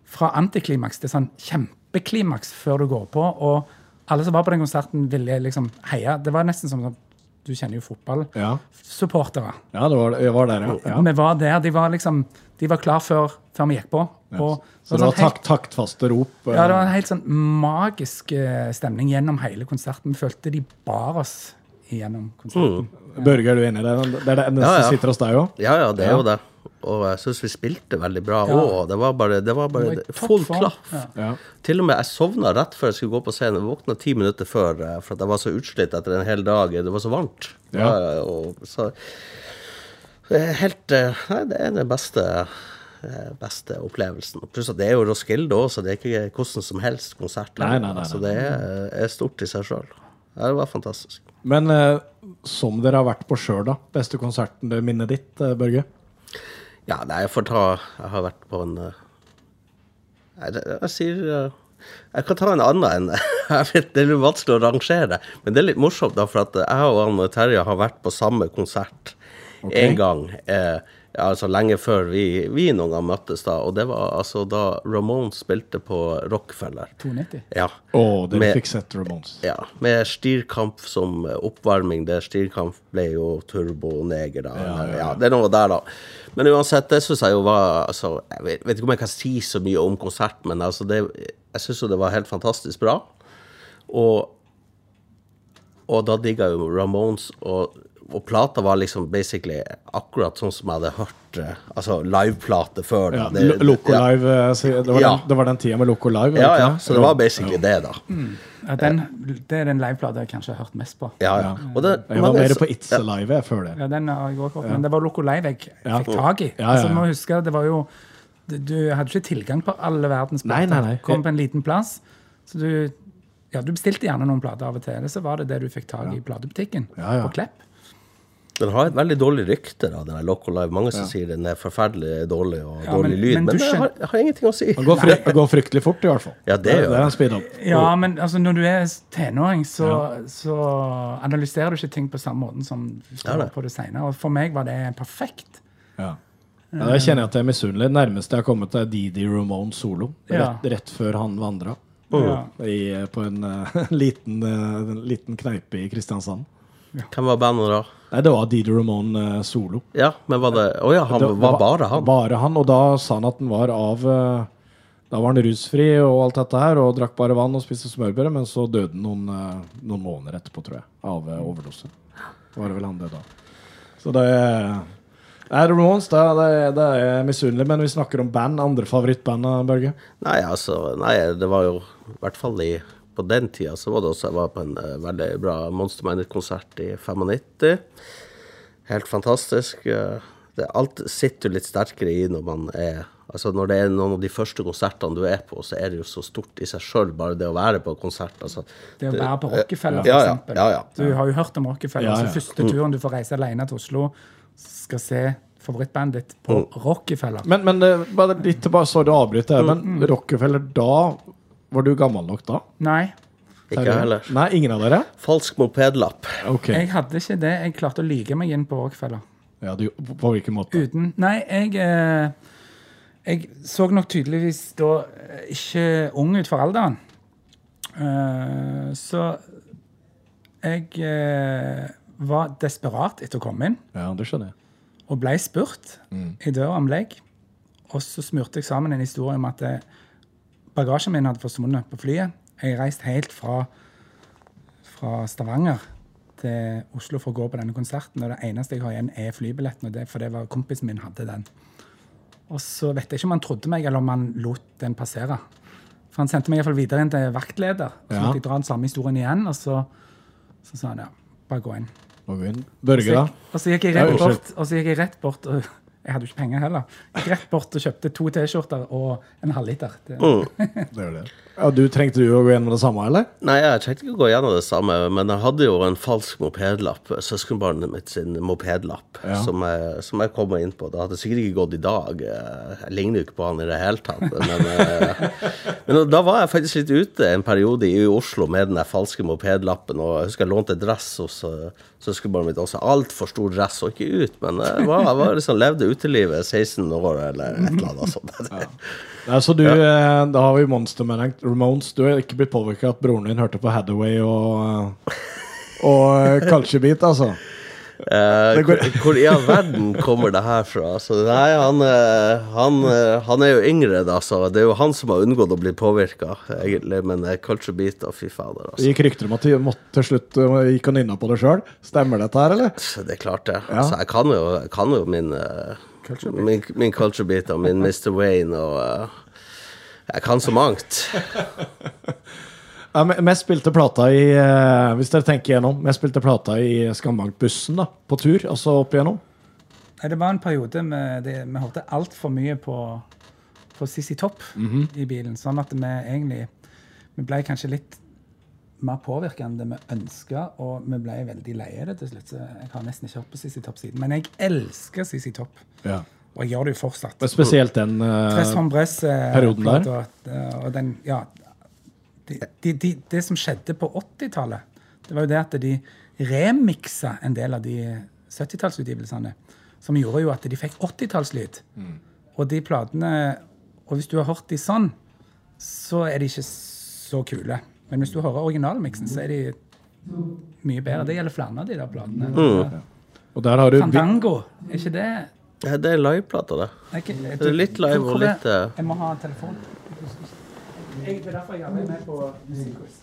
fra antiklimaks til sånn kjempeklimaks før du går på, og alle som var på den konserten, ville liksom heie. Det var nesten som sånn Du kjenner jo fotballsupportere. Ja. ja, det var, jeg var der, ja. ja. Vi var der. De var liksom De var klar før, før vi gikk på. Og, Så det sånn var takt, taktfaste rop. eh, ja, det var en helt sånn magisk eh, stemning gjennom hele konserten. Vi følte de bar oss gjennom konserten. Mm. Børge, er du enig i det? Det er det eneste Ja, ja. som sitter hos deg òg? Ja, ja, det er Ja. jo det. Og jeg syns vi spilte veldig bra Ja. Det var bare, det var Det var full form. klaff. Ja. Til og med jeg sovna rett før jeg skulle gå på scenen. Jeg våkna ti minutter før eh, for at jeg var så utslitt etter en hel dag. Det var så varmt. Ja. Ja, og så helt eh, Nei, det er den beste eh, beste opplevelsen. Pluss at det er jo Roskilde òg, så det er ikke hvordan som helst konsert. Nei, nei, nei, nei. Så det er, er stort i seg sjøl. Det var fantastisk. Men eh, som dere har vært på sjøl, da? Beste konserten, det minnet ditt, eh, Børge? Ja, nei, jeg får ta Jeg har vært på en eh, det, jeg sier eh, Jeg kan ta en annen enn jeg vet, Det er litt vanskelig å rangere, men det er litt morsomt, da, for at jeg og Anne Terje har vært på samme konsert en gang. Eh, ja, altså lenge før vi, vi noen gang møttes, da. Og det var altså da Ramones spilte på Rockefeller. 290. Ja. Oh, dere Med- fikk sett Ramones. Ja, med styrkamp som oppvarming. Det styrkamp ble jo turboneger, da. Ja, ja, det er noe der, da. Men uansett, det syns jeg jo var altså, Jeg vet, vet ikke om jeg kan si så mye om konsert, men altså det, jeg syns jo det var helt fantastisk bra. Og, og da digga jo Ramones, og, og plata var liksom basically akkurat sånn som jeg hadde hørt eh, Altså liveplate før. da. Ja, Det- Lo- Loco ja. Live, det, var Ja. den, det var den tida med Loco Live? Ja, ja. Så det var basically det, da. Ja, den, det er den liveplata jeg kanskje har hørt mest på. Ja, ja. Og det, Jeg var mer på It's Alive før det. Ja, den har jeg også hørt, Men det var Loco Live jeg Ja. fikk tak i. Ja, ja, Altså, må huske, det var jo Du du hadde ikke tilgang på alle verdens plater. Kom på en liten plass. Så du ja, du bestilte gjerne noen plater av og til. Eller så var det det du fikk tak i i platebutikken Ja, ja. på Klepp. Den har et veldig dårlig rykte, da, den Local Loco Live. Mange som sier den er forferdelig dårlig og Ja, dårlig men- lyd. men Men, det har, har ingenting å si. Det går, fry, går fryktelig fort, i hvert fall. Ja, det det, gjør det er det. Ja, men altså, når du er tenåring, så, så analyserer du ikke ting på samme måten som du Ja, står det. på det senere. Og for meg var det perfekt. Ja. Ja, det kjenner jeg at jeg er misunnelig. Nærmeste jeg har kommet, er Didi Ramone solo. Ja. Rett, rett før han vandra. Ja. I, på en uh, liten, uh, en liten kneipe i Kristiansand. Hvem var bandet da? Nei, det var Didi Ramone uh, solo. Ja, men var det Å ja, han Det var bare han? Bare han, og da sa han at han var av uh, Da var han rusfri og alt dette her, og drakk bare vann og spiste smørbrød, men så døde han noen, uh, noen måneder etterpå, tror jeg, av overdose. Var det vel han det da. Så det er Ramones, det, det, det er misunnelig, men vi snakker om band. Andre favorittband, Børge? Nei, altså Nei, det var jo I hvert fall i på den tida så var det også Jeg var på en eh, veldig bra Monster Minor-konsert i 95. Helt fantastisk. eh, det, alt sitter jo litt sterkere i når man er Altså Når det er noen av de første konsertene du er på, så er det jo så stort i seg sjøl, bare det å være på konsert. Altså, Det å være på Rockefeller, Ja, ja, eksempel. ja, ja. Du har jo hørt om Rockefeller. Ja, ja. Altså, første turen du får reise alene til Oslo, skal se favorittbandet ditt på Rockefeller. Men, men eh, bare litt tilbake, sorry å avbryte, men Rockefeller, da Var du gammel nok da? Nei, Ikke jeg heller. Nei, ingen av dere? Falsk mopedlapp. Okay. jeg hadde ikke det. Jeg klarte å lyge meg inn på Rockefeller. Ja, du, på hvilken måte? Uten Nei, jeg eh, Jeg så nok tydeligvis da eh, ikke ung ut for alderen. Eh, så jeg eh, var desperat etter å komme inn, Ja, det skjønner jeg. og ble spurt i døra om legg. Og så smurte jeg sammen en historie om at eh, bagasjen min hadde forsvunnet på flyet. Jeg reiste helt fra, fra Stavanger til Oslo for å gå på denne konserten. Og det eneste jeg har igjen, er flybilletten, og det, for det var kompisen min hadde den. Og så vet jeg ikke om han trodde meg, eller om han lot den passere. For han sendte meg i hvert fall videre inn til vaktleder. Så Ja. måtte jeg dra den samme historien igjen, og så, så sa han ja, bare gå inn. Og, gå inn. Så Børge, da? gikk, og så gikk bort, og så gikk jeg rett bort og jeg hadde jo ikke penger heller. Rett bort og kjøpte to T-skjorter og en halvliter. Det- Det gjør det. Ja, du Trengte du å gå gjennom det samme, eller? Nei, jeg trengte ikke å gå gjennom det samme, men jeg hadde jo en falsk mopedlapp. Søskenbarnet mitt sin mopedlapp, Ja. som, jeg, som jeg kom inn på. Det hadde sikkert ikke gått i dag. eh, Jeg ligner jo ikke på han i det hele tatt. Men, eh, men da var jeg faktisk litt ute en periode i Oslo med den der falske mopedlappen. Og jeg husker jeg lånte dress hos eh, søskenbarnet mitt også. Altfor stor dress, så ikke ut. Men jeg var, jeg var liksom levde utelivet 16 år eller et eller annet sånt. Nei, så du, Da har vi Monster Man Ramones. Du har ikke blitt påvirka at broren din hørte på Hathaway og eh, Og Kalsjebit, Culture Beat, altså? Eh, hvor, hvor i all verden kommer det her fra? Altså, nei, han, eh, han, eh, han er jo yngre, da, så det er jo han som har unngått å bli påvirka, egentlig. Men eh, culture beat, og fy fader, Det altså. gikk rykter om at du til slutt eh, gikk og nynna på det sjøl. Stemmer dette her, eller? Det er klart, det. Ja. Altså, jeg kan jo, jeg kan jo min, eh, min, min culture beat og min Mr. Wayne og eh, Jeg kan så mangt. Ja, me- spilte plata i eh, Hvis dere tenker igjennom vi spilte plata i Skambankbussen, da. På tur, altså opp igjennom. Nei, det var en periode med det, vi hørte altfor mye på, på Sissy Topp i bilen. Sånn at vi egentlig Vi ble kanskje litt mer påvirka enn det vi ønska, og vi ble veldig leie det til slutt. Så jeg har nesten ikke hørt på Sissy Topp siden. Men jeg elsker Sissy Topp, Ja. Og jeg gjør det jo fortsatt. Men spesielt den uh, Bress. eh, perioden der. plata, eh, Og den, ja, de, de, de, det som skjedde på 80-tallet, det var jo det at de remiksa en del av de 70-tallsutgivelsene. Som gjorde jo at de fikk 80-tallslyd. Og de platene Og hvis du har hørt de sånn, så er de ikke så kule. Men hvis du hører originalmiksen, så er de mye bedre. Det gjelder flere av de der platene. Og der har du Fandango, er ikke det Ja, Det er liveplata, det. Okay, jeg, Det er litt live og litt, uh... Jeg må ha telefon. Det er derfor jeg aldri med på musikkquiz.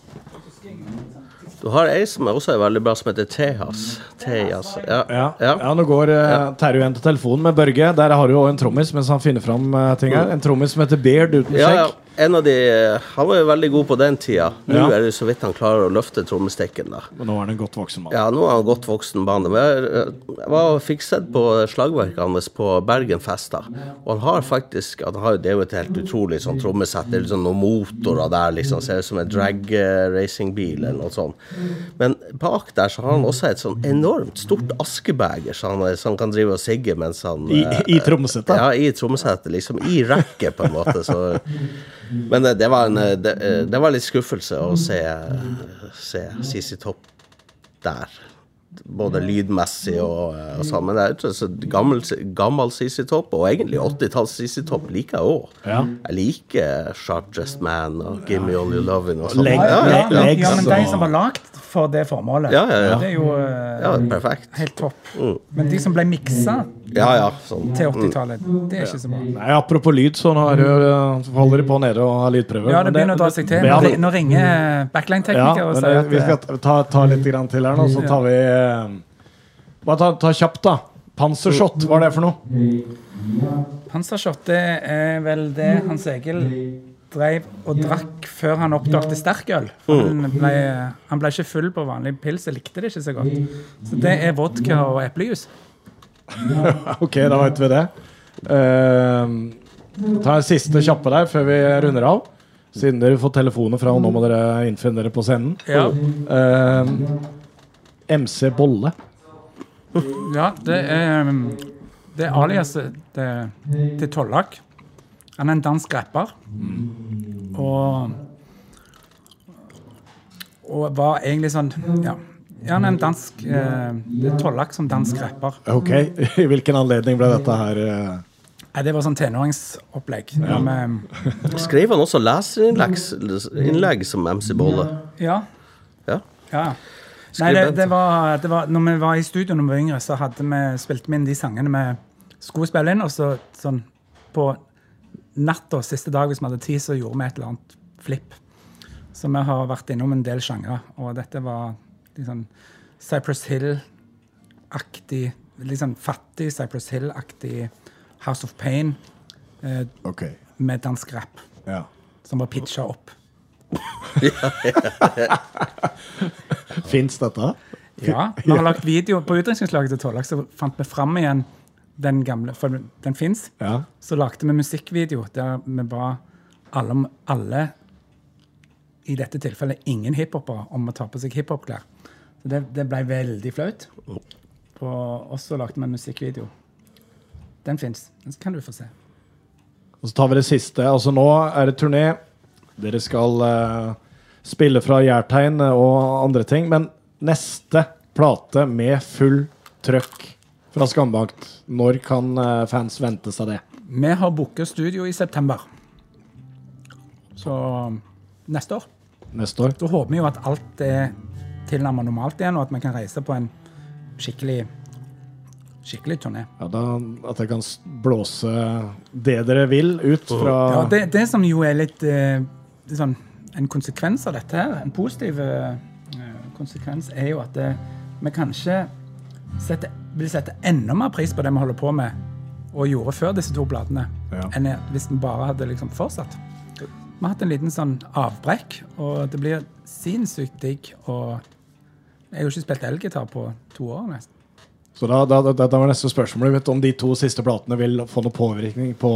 Du har ei som også er veldig bra, som heter Tejas. Tejas. Ja. ja, ja. Ja. nå går uh, Terje igjen til telefonen med Børge. Der har du jo en trommis mens han finner fram uh, ting her. En trommis som heter Beard uten Ja, ja. skjegg. En av de eh, Han var jo veldig god på den tida. Nå Ja. er det så vidt han klarer å løfte trommestikken. da Men nå er han en godt voksen mann. Ja, nå er han en godt voksen. Men jeg, jeg var fikk sett på slagverket hans på Bergenfesta. Og han har faktisk han har, Det er jo et helt utrolig sånn trommesett. Det er liksom noen motorer der, liksom. Ser ut som en drag racing-bil eller noe sånt. Men bak der så har han også et sånn enormt stort askebeger, så han, så han kan drive og sigge mens han I, eh, i trommesettet. ja, i trommesettet. Liksom i rekket, på en måte. Så. Men det, det var, en, eh, det, eh, det var litt skuffelse å se, se CC Topp der. Både lydmessig og, eh, og sånn. Men det er så gammel, gammel CC Topp, og egentlig 80-talls CC Topp liker jeg òg. Ja. Jeg liker Sharp Dressed Man og Give Me All Your Lovin' og sånn. Ja, ja, Ja, ja. ja, ja, men de som var lagd for det formålet, Ja, ja, ja. det er jo eh, ja, helt topp. Men de som ble miksa Ja, ja. Sånn. til 80-tallet, det er ikke så bra. Nei, apropos lyd, så nå jo- holder de på nede og har lydprøver. Ja, det begynner å dra seg til. Nå Nå ringer Ja, backline-tekniker og sier eh, at vi skal ta, ta litt grann til her nå, så tar vi eh, Bare ta, ta kjapt, da. Pansershot, hva er det for noe? Pansershot det er vel det Hans Egil drev og drakk før han oppdaget sterkøl. Han ble, han ble ikke full på vanlig pils og likte det ikke så godt. Så det er vodka og eplejus. Ok, da vet vi det. Uh, ta en siste kjappe der før vi runder av. Siden dere får telefoner fra, og nå må dere innfinne dere på scenen. Ja, Uh, MC Bolle. ja det er um, Det er aliaset til, til Tollak. Han er en dansk rapper. Og Og var egentlig sånn Ja, ja han er en dansk eh, Tollak som dansk rapper. Ok, I hvilken anledning ble dette her eh, det var sånn tenåringsopplegg. Ja. Med, Skrev han også leserinnlegg som MC Bolle? ja, Ja. ja. Nei, det, det, var, det var Når vi var i studio når vi var yngre, så hadde vi, spilte vi inn de sangene vi skulle spille inn, og så sånn på natta siste dag, hvis vi hadde tid, så gjorde vi et eller annet flipp. Så vi har vært innom en del sjangre, og dette var sånn Cypress Hill-aktig, sånn fattig Cypress Hill-aktig House of Pain eh, okay. med dansk rap, Ja. som var pitcha opp. Fins dette? Ja, vi har lagt video på utdrikningslaget til Tollak, så fant vi fram igjen den gamle, for den fins. Ja. Så lagde vi musikkvideo der vi ba alle, alle i dette tilfellet ingen hiphopere om å ta på seg hiphopklær. Så det, det ble veldig flaut. Og så lagde vi en musikkvideo. Den fins. Den kan du få se. Og så tar vi det siste. Altså Nå er det turné. Dere skal uh, spille fra Jærtegn og andre ting. Men neste plate med full trøkk fra Skambakt, når kan uh, fans vente seg det? Vi har booka studio i september. Så neste år. Neste år? Da håper vi jo at alt er tilnærmet normalt igjen, og at vi kan reise på en skikkelig skikkelig turné. Ja, da, At dere kan blåse det dere vil ut fra Ja, det, det som jo er litt eh, det er sånn, En konsekvens av dette her, en positiv eh, konsekvens, er jo at det, vi kanskje setter, vil sette enda mer pris på det vi holder på med, og gjorde før disse to platene, Ja. enn hvis vi bare hadde liksom fortsatt. Vi har hatt en liten sånn avbrekk, og det blir sinnssykt digg. Og jeg har jo ikke spilt elgitar på to år nesten. Så da, da, da, da var neste spørsmål mitt om de to siste platene vil få noen påvirkning på,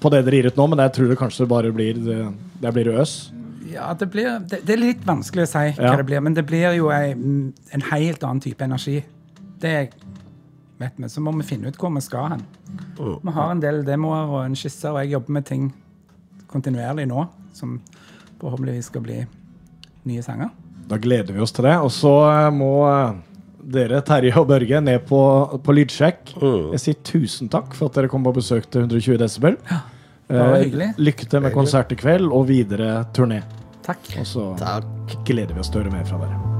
på det dere gir ut nå, men jeg tror det kanskje bare blir det, det blir øs. Ja, det, blir, det, det er litt vanskelig å si Ja. det blir, men det blir jo ei, en helt annen type energi. Det vet vi. Så må vi finne ut hvor vi skal hen. Vi har en del demoer og en skisse, og jeg jobber med ting kontinuerlig nå som forhåpentligvis skal bli nye sanger. Da gleder vi oss til det. Og så eh, må eh, dere, Terje og Børge, ned på, på lydsjekk. Jeg sier tusen takk for at dere kom på besøk til 120 Desibel. Ja, Eh, lykke til med konsert i kveld og videre turné. Takk. Og så Takk. gleder vi oss til å høre mer fra dere.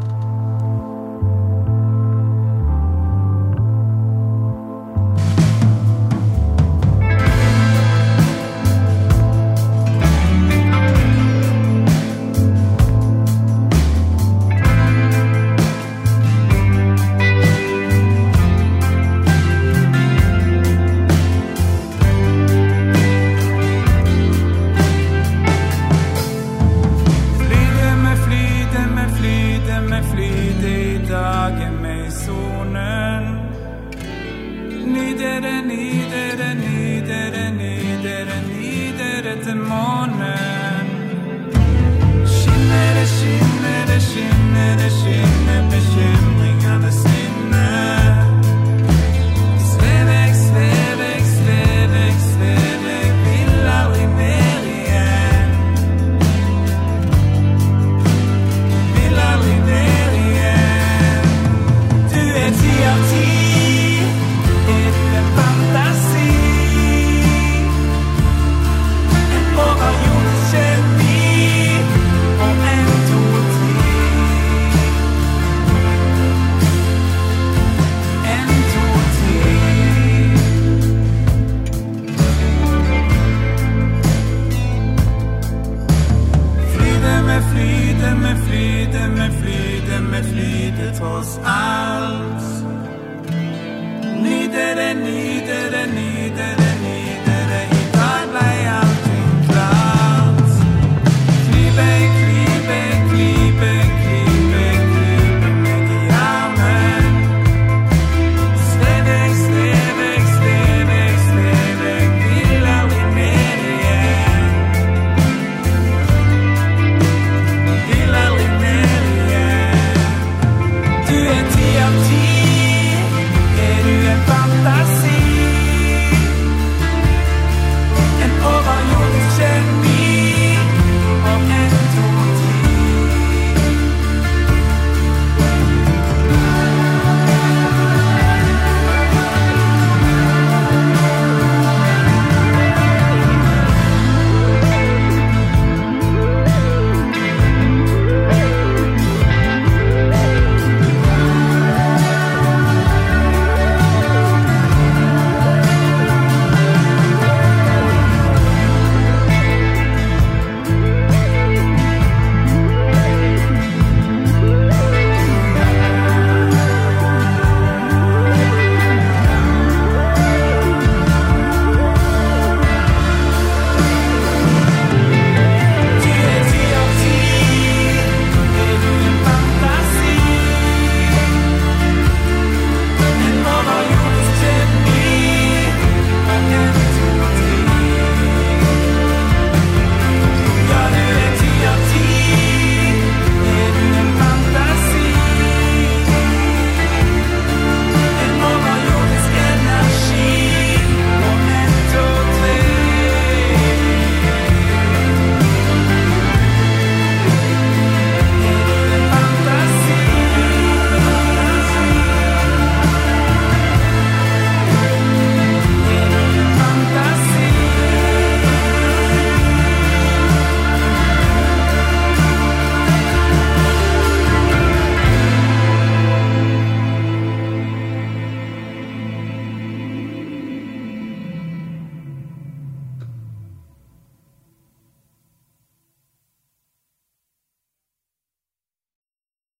else I